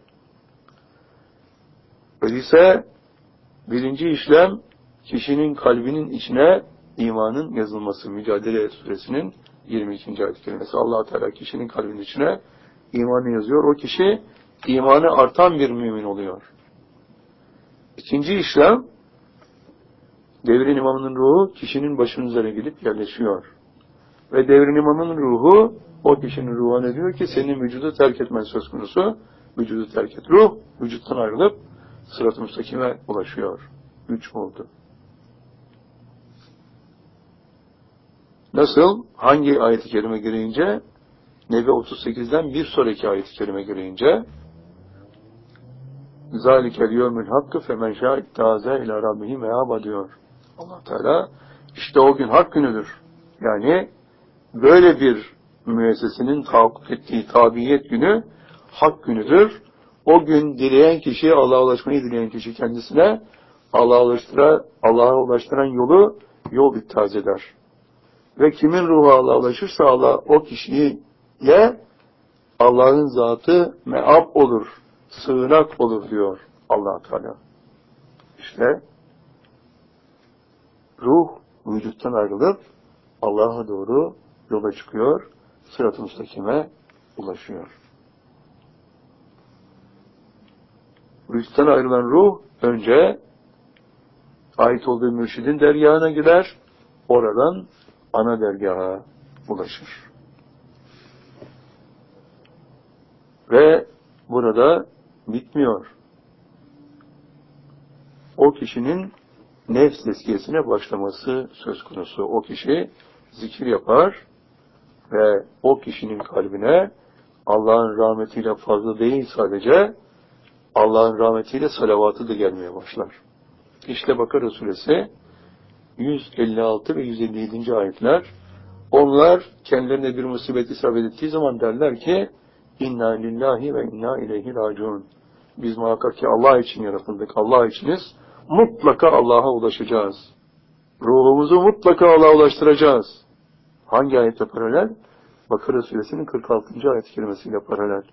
A: Öyleyse birinci işlem kişinin kalbinin içine imanın yazılması. Mücadele suresinin 22. ayet kelimesi. allah Teala kişinin kalbinin içine imanı yazıyor. O kişi imanı artan bir mümin oluyor. İkinci işlem devrin imamının ruhu kişinin başının üzerine gidip yerleşiyor. Ve devrin imamın ruhu o kişinin ruhuna diyor ki senin vücudu terk etmen söz konusu. Vücudu terk et. Ruh vücuttan ayrılıp sırat-ı müstakime ulaşıyor. Üç oldu. Nasıl? Hangi ayet-i kerime gireyince? Nebe 38'den bir sonraki ayet-i kerime gireyince zâlikel yevmül hakkı femen şâit tâze ilâ rabbihi meâba diyor. allah Teala işte o gün hak günüdür. Yani böyle bir müessesenin tahakkuk ettiği tabiyet günü hak günüdür. O gün dileyen kişi, Allah'a ulaşmayı dileyen kişi kendisine Allah'a ulaştıran, Allah'a ulaştıran yolu yol ittihaz eder. Ve kimin ruhu Allah'a ulaşırsa Allah o kişiye Allah'ın zatı meab olur, sığınak olur diyor allah Teala. İşte ruh vücuttan ayrılıp Allah'a doğru yola çıkıyor, sırat-ı müstakime ulaşıyor. Vücuttan ayrılan ruh önce ait olduğu mürşidin dergahına gider, oradan ana dergaha ulaşır. Ve burada bitmiyor. O kişinin nefs tezkiyesine başlaması söz konusu. O kişi zikir yapar ve o kişinin kalbine Allah'ın rahmetiyle fazla değil sadece Allah'ın rahmetiyle salavatı da gelmeye başlar. İşte Bakara suresi 156 ve 157. ayetler onlar kendilerine bir musibet isabet ettiği zaman derler ki inna lillahi ve inna ileyhi raciun. Biz muhakkak ki Allah için yaratıldık. Allah içiniz. Mutlaka Allah'a ulaşacağız. Ruhumuzu mutlaka Allah'a ulaştıracağız. Hangi ayette paralel? Bakara suresinin 46. ayet kelimesiyle paralel.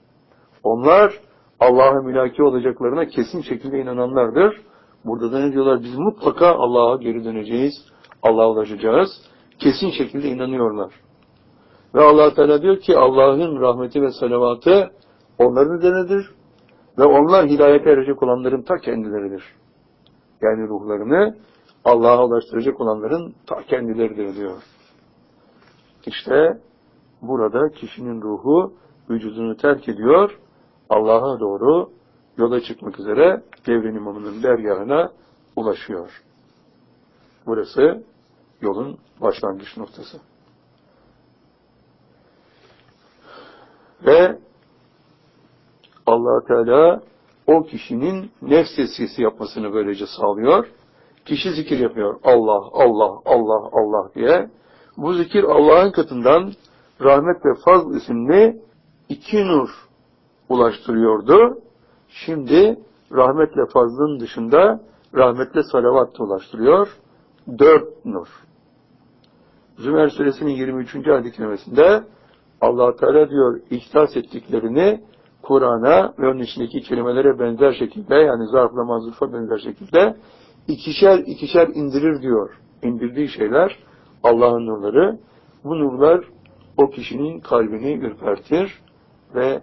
A: Onlar Allah'a mülaki olacaklarına kesin şekilde inananlardır. Burada da ne diyorlar? Biz mutlaka Allah'a geri döneceğiz. Allah'a ulaşacağız. Kesin şekilde inanıyorlar. Ve allah Teala diyor ki Allah'ın rahmeti ve salavatı onların üzerinedir. Ve onlar hidayete erecek olanların ta kendileridir. Yani ruhlarını Allah'a ulaştıracak olanların ta kendileridir diyor. İşte burada kişinin ruhu vücudunu terk ediyor, Allah'a doğru yola çıkmak üzere devrin imamının dergahına ulaşıyor. Burası yolun başlangıç noktası. Ve allah Teala o kişinin nefs tezkiyesi yapmasını böylece sağlıyor. Kişi zikir yapıyor. Allah, Allah, Allah, Allah diye. Bu zikir Allah'ın katından rahmet ve fazl isimli iki nur ulaştırıyordu. Şimdi rahmetle fazlın dışında rahmetle salavat ulaştırıyor. Dört nur. Zümer suresinin 23. ayet kelimesinde allah Teala diyor ihtas ettiklerini Kur'an'a ve onun içindeki kelimelere benzer şekilde yani zarfla mazrufa benzer şekilde ikişer ikişer indirir diyor. İndirdiği şeyler Allah'ın nurları. Bu nurlar o kişinin kalbini ürpertir ve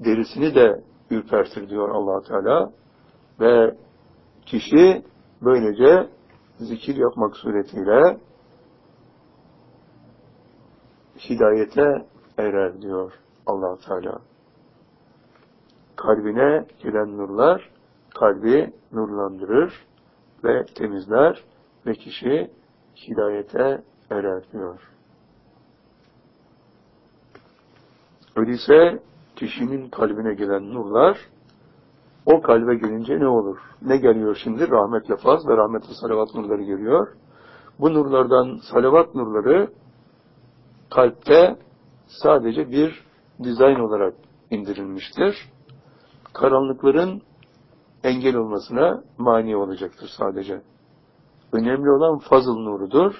A: derisini de ürpertir diyor allah Teala. Ve kişi böylece zikir yapmak suretiyle hidayete erer diyor allah Teala. Kalbine gelen nurlar kalbi nurlandırır ve temizler ve kişi hidayete erer diyor. Öyleyse kişinin kalbine gelen nurlar o kalbe gelince ne olur? Ne geliyor şimdi? Rahmetle faz ve rahmetle salavat nurları geliyor. Bu nurlardan salavat nurları kalpte sadece bir dizayn olarak indirilmiştir. Karanlıkların engel olmasına mani olacaktır sadece. Önemli olan fazıl nurudur.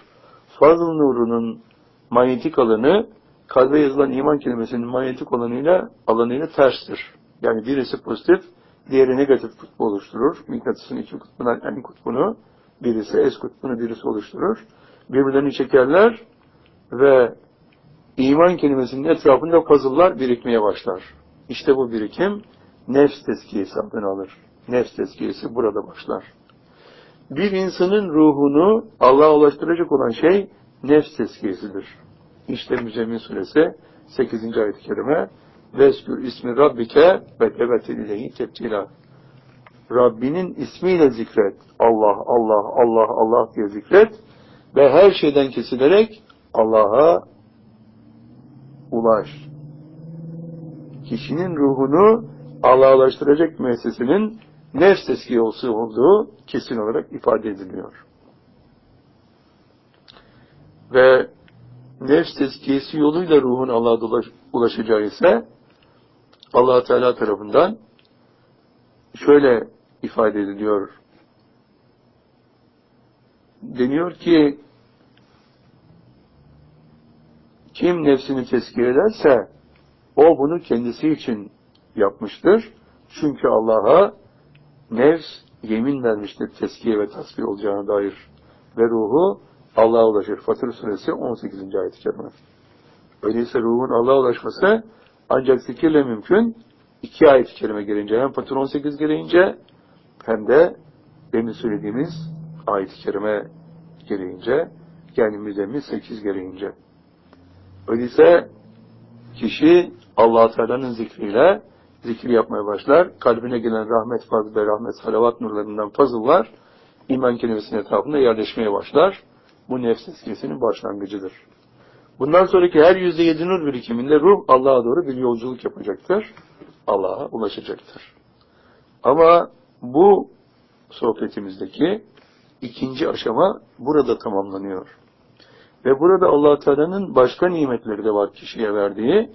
A: Fazıl nurunun manyetik alanı kalbe yazılan iman kelimesinin manyetik alanıyla alanıyla terstir. Yani birisi pozitif, diğeri negatif kutbu oluşturur. Mıknatısın iki kutbundan en kutbunu, birisi S kutbunu birisi oluşturur. Birbirlerini çekerler ve iman kelimesinin etrafında puzzle'lar birikmeye başlar. İşte bu birikim nefs tezkiyesi adını alır. Nefs tezkiyesi burada başlar. Bir insanın ruhunu Allah'a ulaştıracak olan şey nefs tezkiyesidir. İşte Müzemmin Suresi 8. ayet-i kerime Veskür ismi Rabbike ve tebetil ileyhi tebtila. Rabbinin ismiyle zikret. Allah, Allah, Allah, Allah diye zikret. Ve her şeyden kesilerek Allah'a ulaş. Kişinin ruhunu Allah'a ulaştıracak nefs teskiyesi olduğu kesin olarak ifade ediliyor. Ve nefs tezkiyesi yoluyla ruhun Allah'a ulaşacağı ise allah Teala tarafından şöyle ifade ediliyor. Deniyor ki kim nefsini tezkiye ederse o bunu kendisi için yapmıştır. Çünkü Allah'a nefs yemin vermiştir tezkiye ve tasfiye olacağına dair ve ruhu Allah'a ulaşır. Fatır suresi 18. ayet-i kerime. Öyleyse ruhun Allah'a ulaşması ancak zikirle mümkün. İki ayet-i kerime gelince hem Fatır 18 gelince hem de demin söylediğimiz ayet-i kerime gelince yani müzemmil 8 gelince. Öyleyse kişi allah Teala'nın zikriyle zikir yapmaya başlar. Kalbine gelen rahmet, fazl ve rahmet, salavat nurlarından fazıllar iman kelimesinin etrafında yerleşmeye başlar. Bu nefs eskisinin başlangıcıdır. Bundan sonraki her yüzde yedi nur birikiminde ruh Allah'a doğru bir yolculuk yapacaktır. Allah'a ulaşacaktır. Ama bu sohbetimizdeki ikinci aşama burada tamamlanıyor. Ve burada allah Teala'nın başka nimetleri de var kişiye verdiği.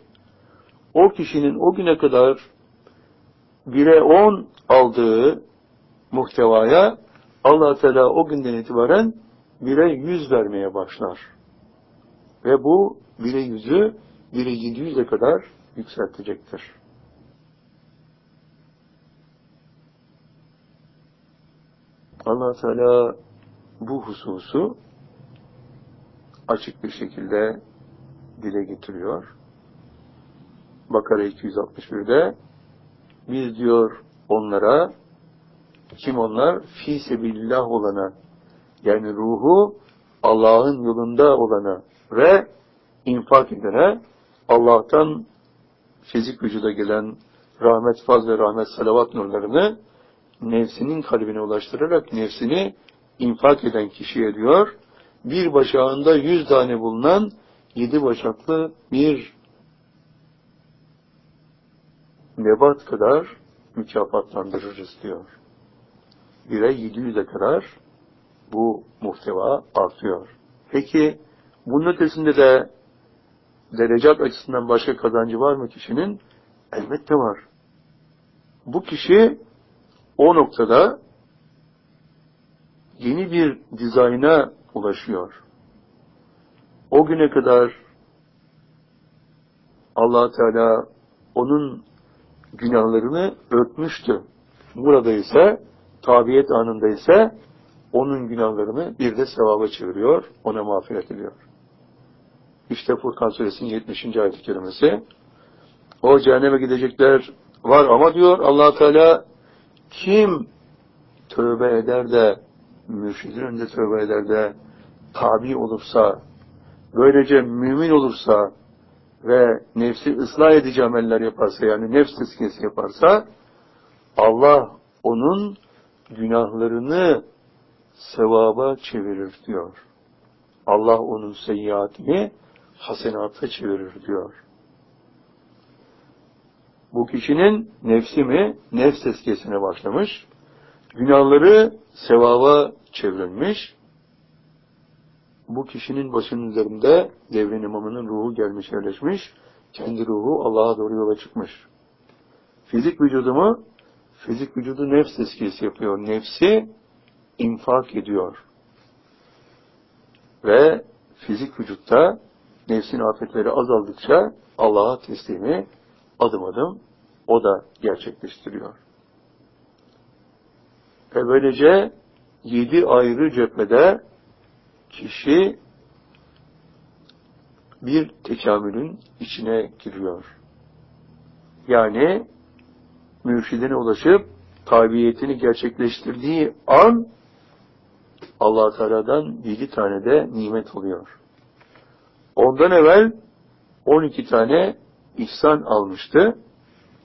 A: O kişinin o güne kadar bire on aldığı muhtevaya allah Teala o günden itibaren bire yüz vermeye başlar. Ve bu bire yüzü bire yedi yüze kadar yükseltecektir. allah Teala bu hususu açık bir şekilde dile getiriyor. Bakara 261'de biz diyor onlara kim onlar? Fi sebilillah olana yani ruhu Allah'ın yolunda olana ve infak edene Allah'tan fizik vücuda gelen rahmet, faz ve rahmet, salavat nurlarını nefsinin kalbine ulaştırarak nefsini infak eden kişiye diyor, bir başağında yüz tane bulunan yedi başaklı bir nebat kadar mükafatlandırırız diyor. Bire yedi yüze kadar bu muhteva artıyor. Peki bunun ötesinde de derecat açısından başka kazancı var mı kişinin? Elbette var. Bu kişi o noktada yeni bir dizayna ulaşıyor. O güne kadar allah Teala onun günahlarını örtmüştü. Burada ise tabiyet anında ise onun günahlarını bir de sevaba çeviriyor, ona mağfiret ediyor. İşte Furkan Suresinin 70. ayet-i kerimesi. O cehenneme gidecekler var ama diyor allah Teala kim tövbe eder de mürşidin önünde tövbe eder de tabi olursa, böylece mümin olursa ve nefsi ıslah edici ameller yaparsa yani nefs tezkiyesi yaparsa Allah onun günahlarını sevaba çevirir diyor. Allah onun seyyiatini hasenata çevirir diyor. Bu kişinin nefsi mi? Nefs tezkiyesine başlamış. Günahları sevaba çevrilmiş. Bu kişinin başının üzerinde devrin imamının ruhu gelmiş yerleşmiş. Kendi ruhu Allah'a doğru yola çıkmış. Fizik vücudumu Fizik vücudu nefs tezkiyesi yapıyor. Nefsi infak ediyor. Ve fizik vücutta nefsin afetleri azaldıkça Allah'a teslimi adım adım o da gerçekleştiriyor. Ve böylece yedi ayrı cephede kişi bir tekamülün içine giriyor. Yani mürşidine ulaşıp tabiyetini gerçekleştirdiği an allah Teala'dan yedi tane de nimet oluyor. Ondan evvel 12 tane ihsan almıştı.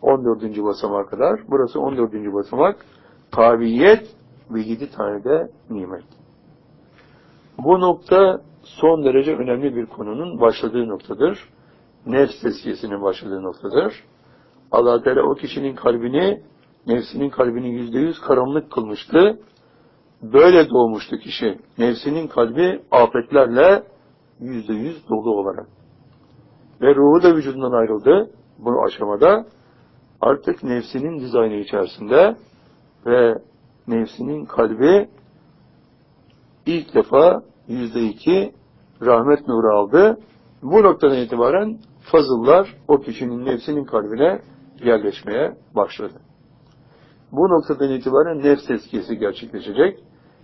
A: 14. basamağa kadar. Burası 14. basamak. Tabiyet ve 7 tane de nimet. Bu nokta son derece önemli bir konunun başladığı noktadır. Nefs tezkiyesinin başladığı noktadır. allah Teala o kişinin kalbini, nefsinin kalbini yüzde yüz karanlık kılmıştı. Böyle doğmuştu kişi. Nefsinin kalbi afetlerle yüzde yüz dolu olarak. Ve ruhu da vücudundan ayrıldı bu aşamada. Artık nefsinin dizaynı içerisinde ve nefsinin kalbi ilk defa yüzde iki rahmet nuru aldı. Bu noktadan itibaren fazıllar o kişinin nefsinin kalbine yerleşmeye başladı. Bu noktadan itibaren nefs tezkiyesi gerçekleşecek.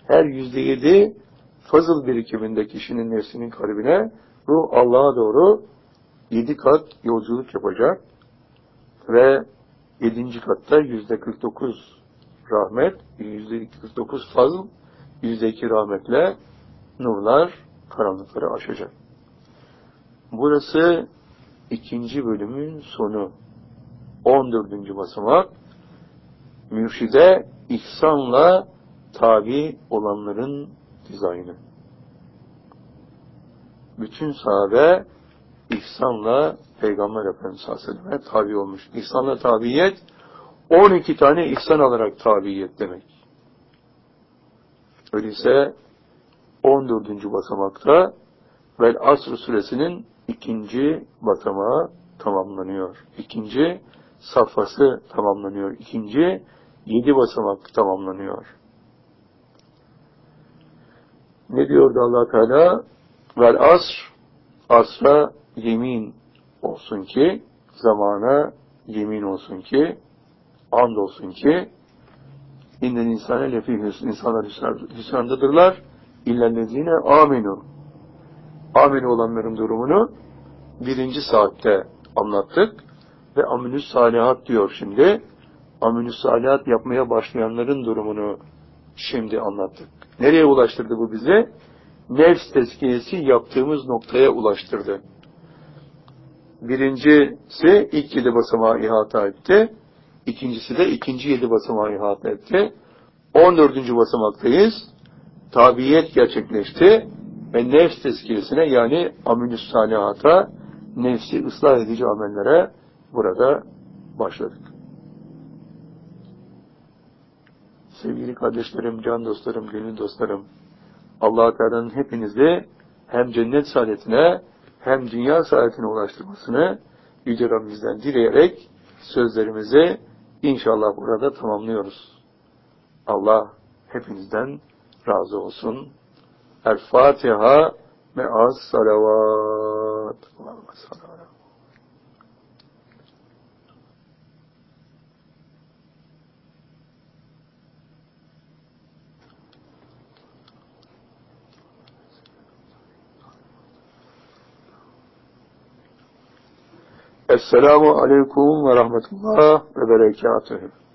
A: Her yüzde yedi fazıl birikiminde kişinin nefsinin kalbine ruh Allah'a doğru yedi kat yolculuk yapacak ve yedinci katta yüzde kırk dokuz rahmet, yüzde kırk dokuz fazıl, yüzde iki rahmetle nurlar karanlıkları aşacak. Burası ikinci bölümün sonu. On dördüncü basamak mürşide ihsanla tabi olanların dizaynı. Bütün sahabe ihsanla Peygamber Efendimiz Aleyhisselam'a tabi olmuş. İhsanla tabiyet 12 tane ihsan alarak tabiyet demek. Öyleyse 14. basamakta Vel Asr suresinin ikinci basamağı tamamlanıyor. İkinci safhası tamamlanıyor. İkinci yedi basamak tamamlanıyor. Ne diyordu allah Teala? Vel asr, asra yemin olsun ki, zamana yemin olsun ki, and olsun ki, innen insane lefi insanlar hüsrandadırlar, illellezine aminu. Aminu olanların durumunu birinci saatte anlattık ve aminüs salihat diyor şimdi. Aminüs salihat yapmaya başlayanların durumunu şimdi anlattık. Nereye ulaştırdı bu bizi? Nefs tezkiyesi yaptığımız noktaya ulaştırdı. Birincisi ilk yedi basamağı ihata etti. İkincisi de ikinci yedi basamağı ihata etti. On dördüncü basamaktayız. Tabiyet gerçekleşti ve nefs tezkiyesine yani aminüs salihata, nefsi ıslah edici amellere burada başladık. Sevgili kardeşlerim, can dostlarım, gönül dostlarım, Allah-u Teala'nın hepinizi hem cennet saadetine hem dünya saadetine ulaştırmasını Yüce Rabbimizden dileyerek sözlerimizi inşallah burada tamamlıyoruz. Allah hepinizden razı olsun. El Fatiha me'az salavat. Allah'ım salavat. Esselamu Aleyküm ve Rahmetullah ve Berekatuhu.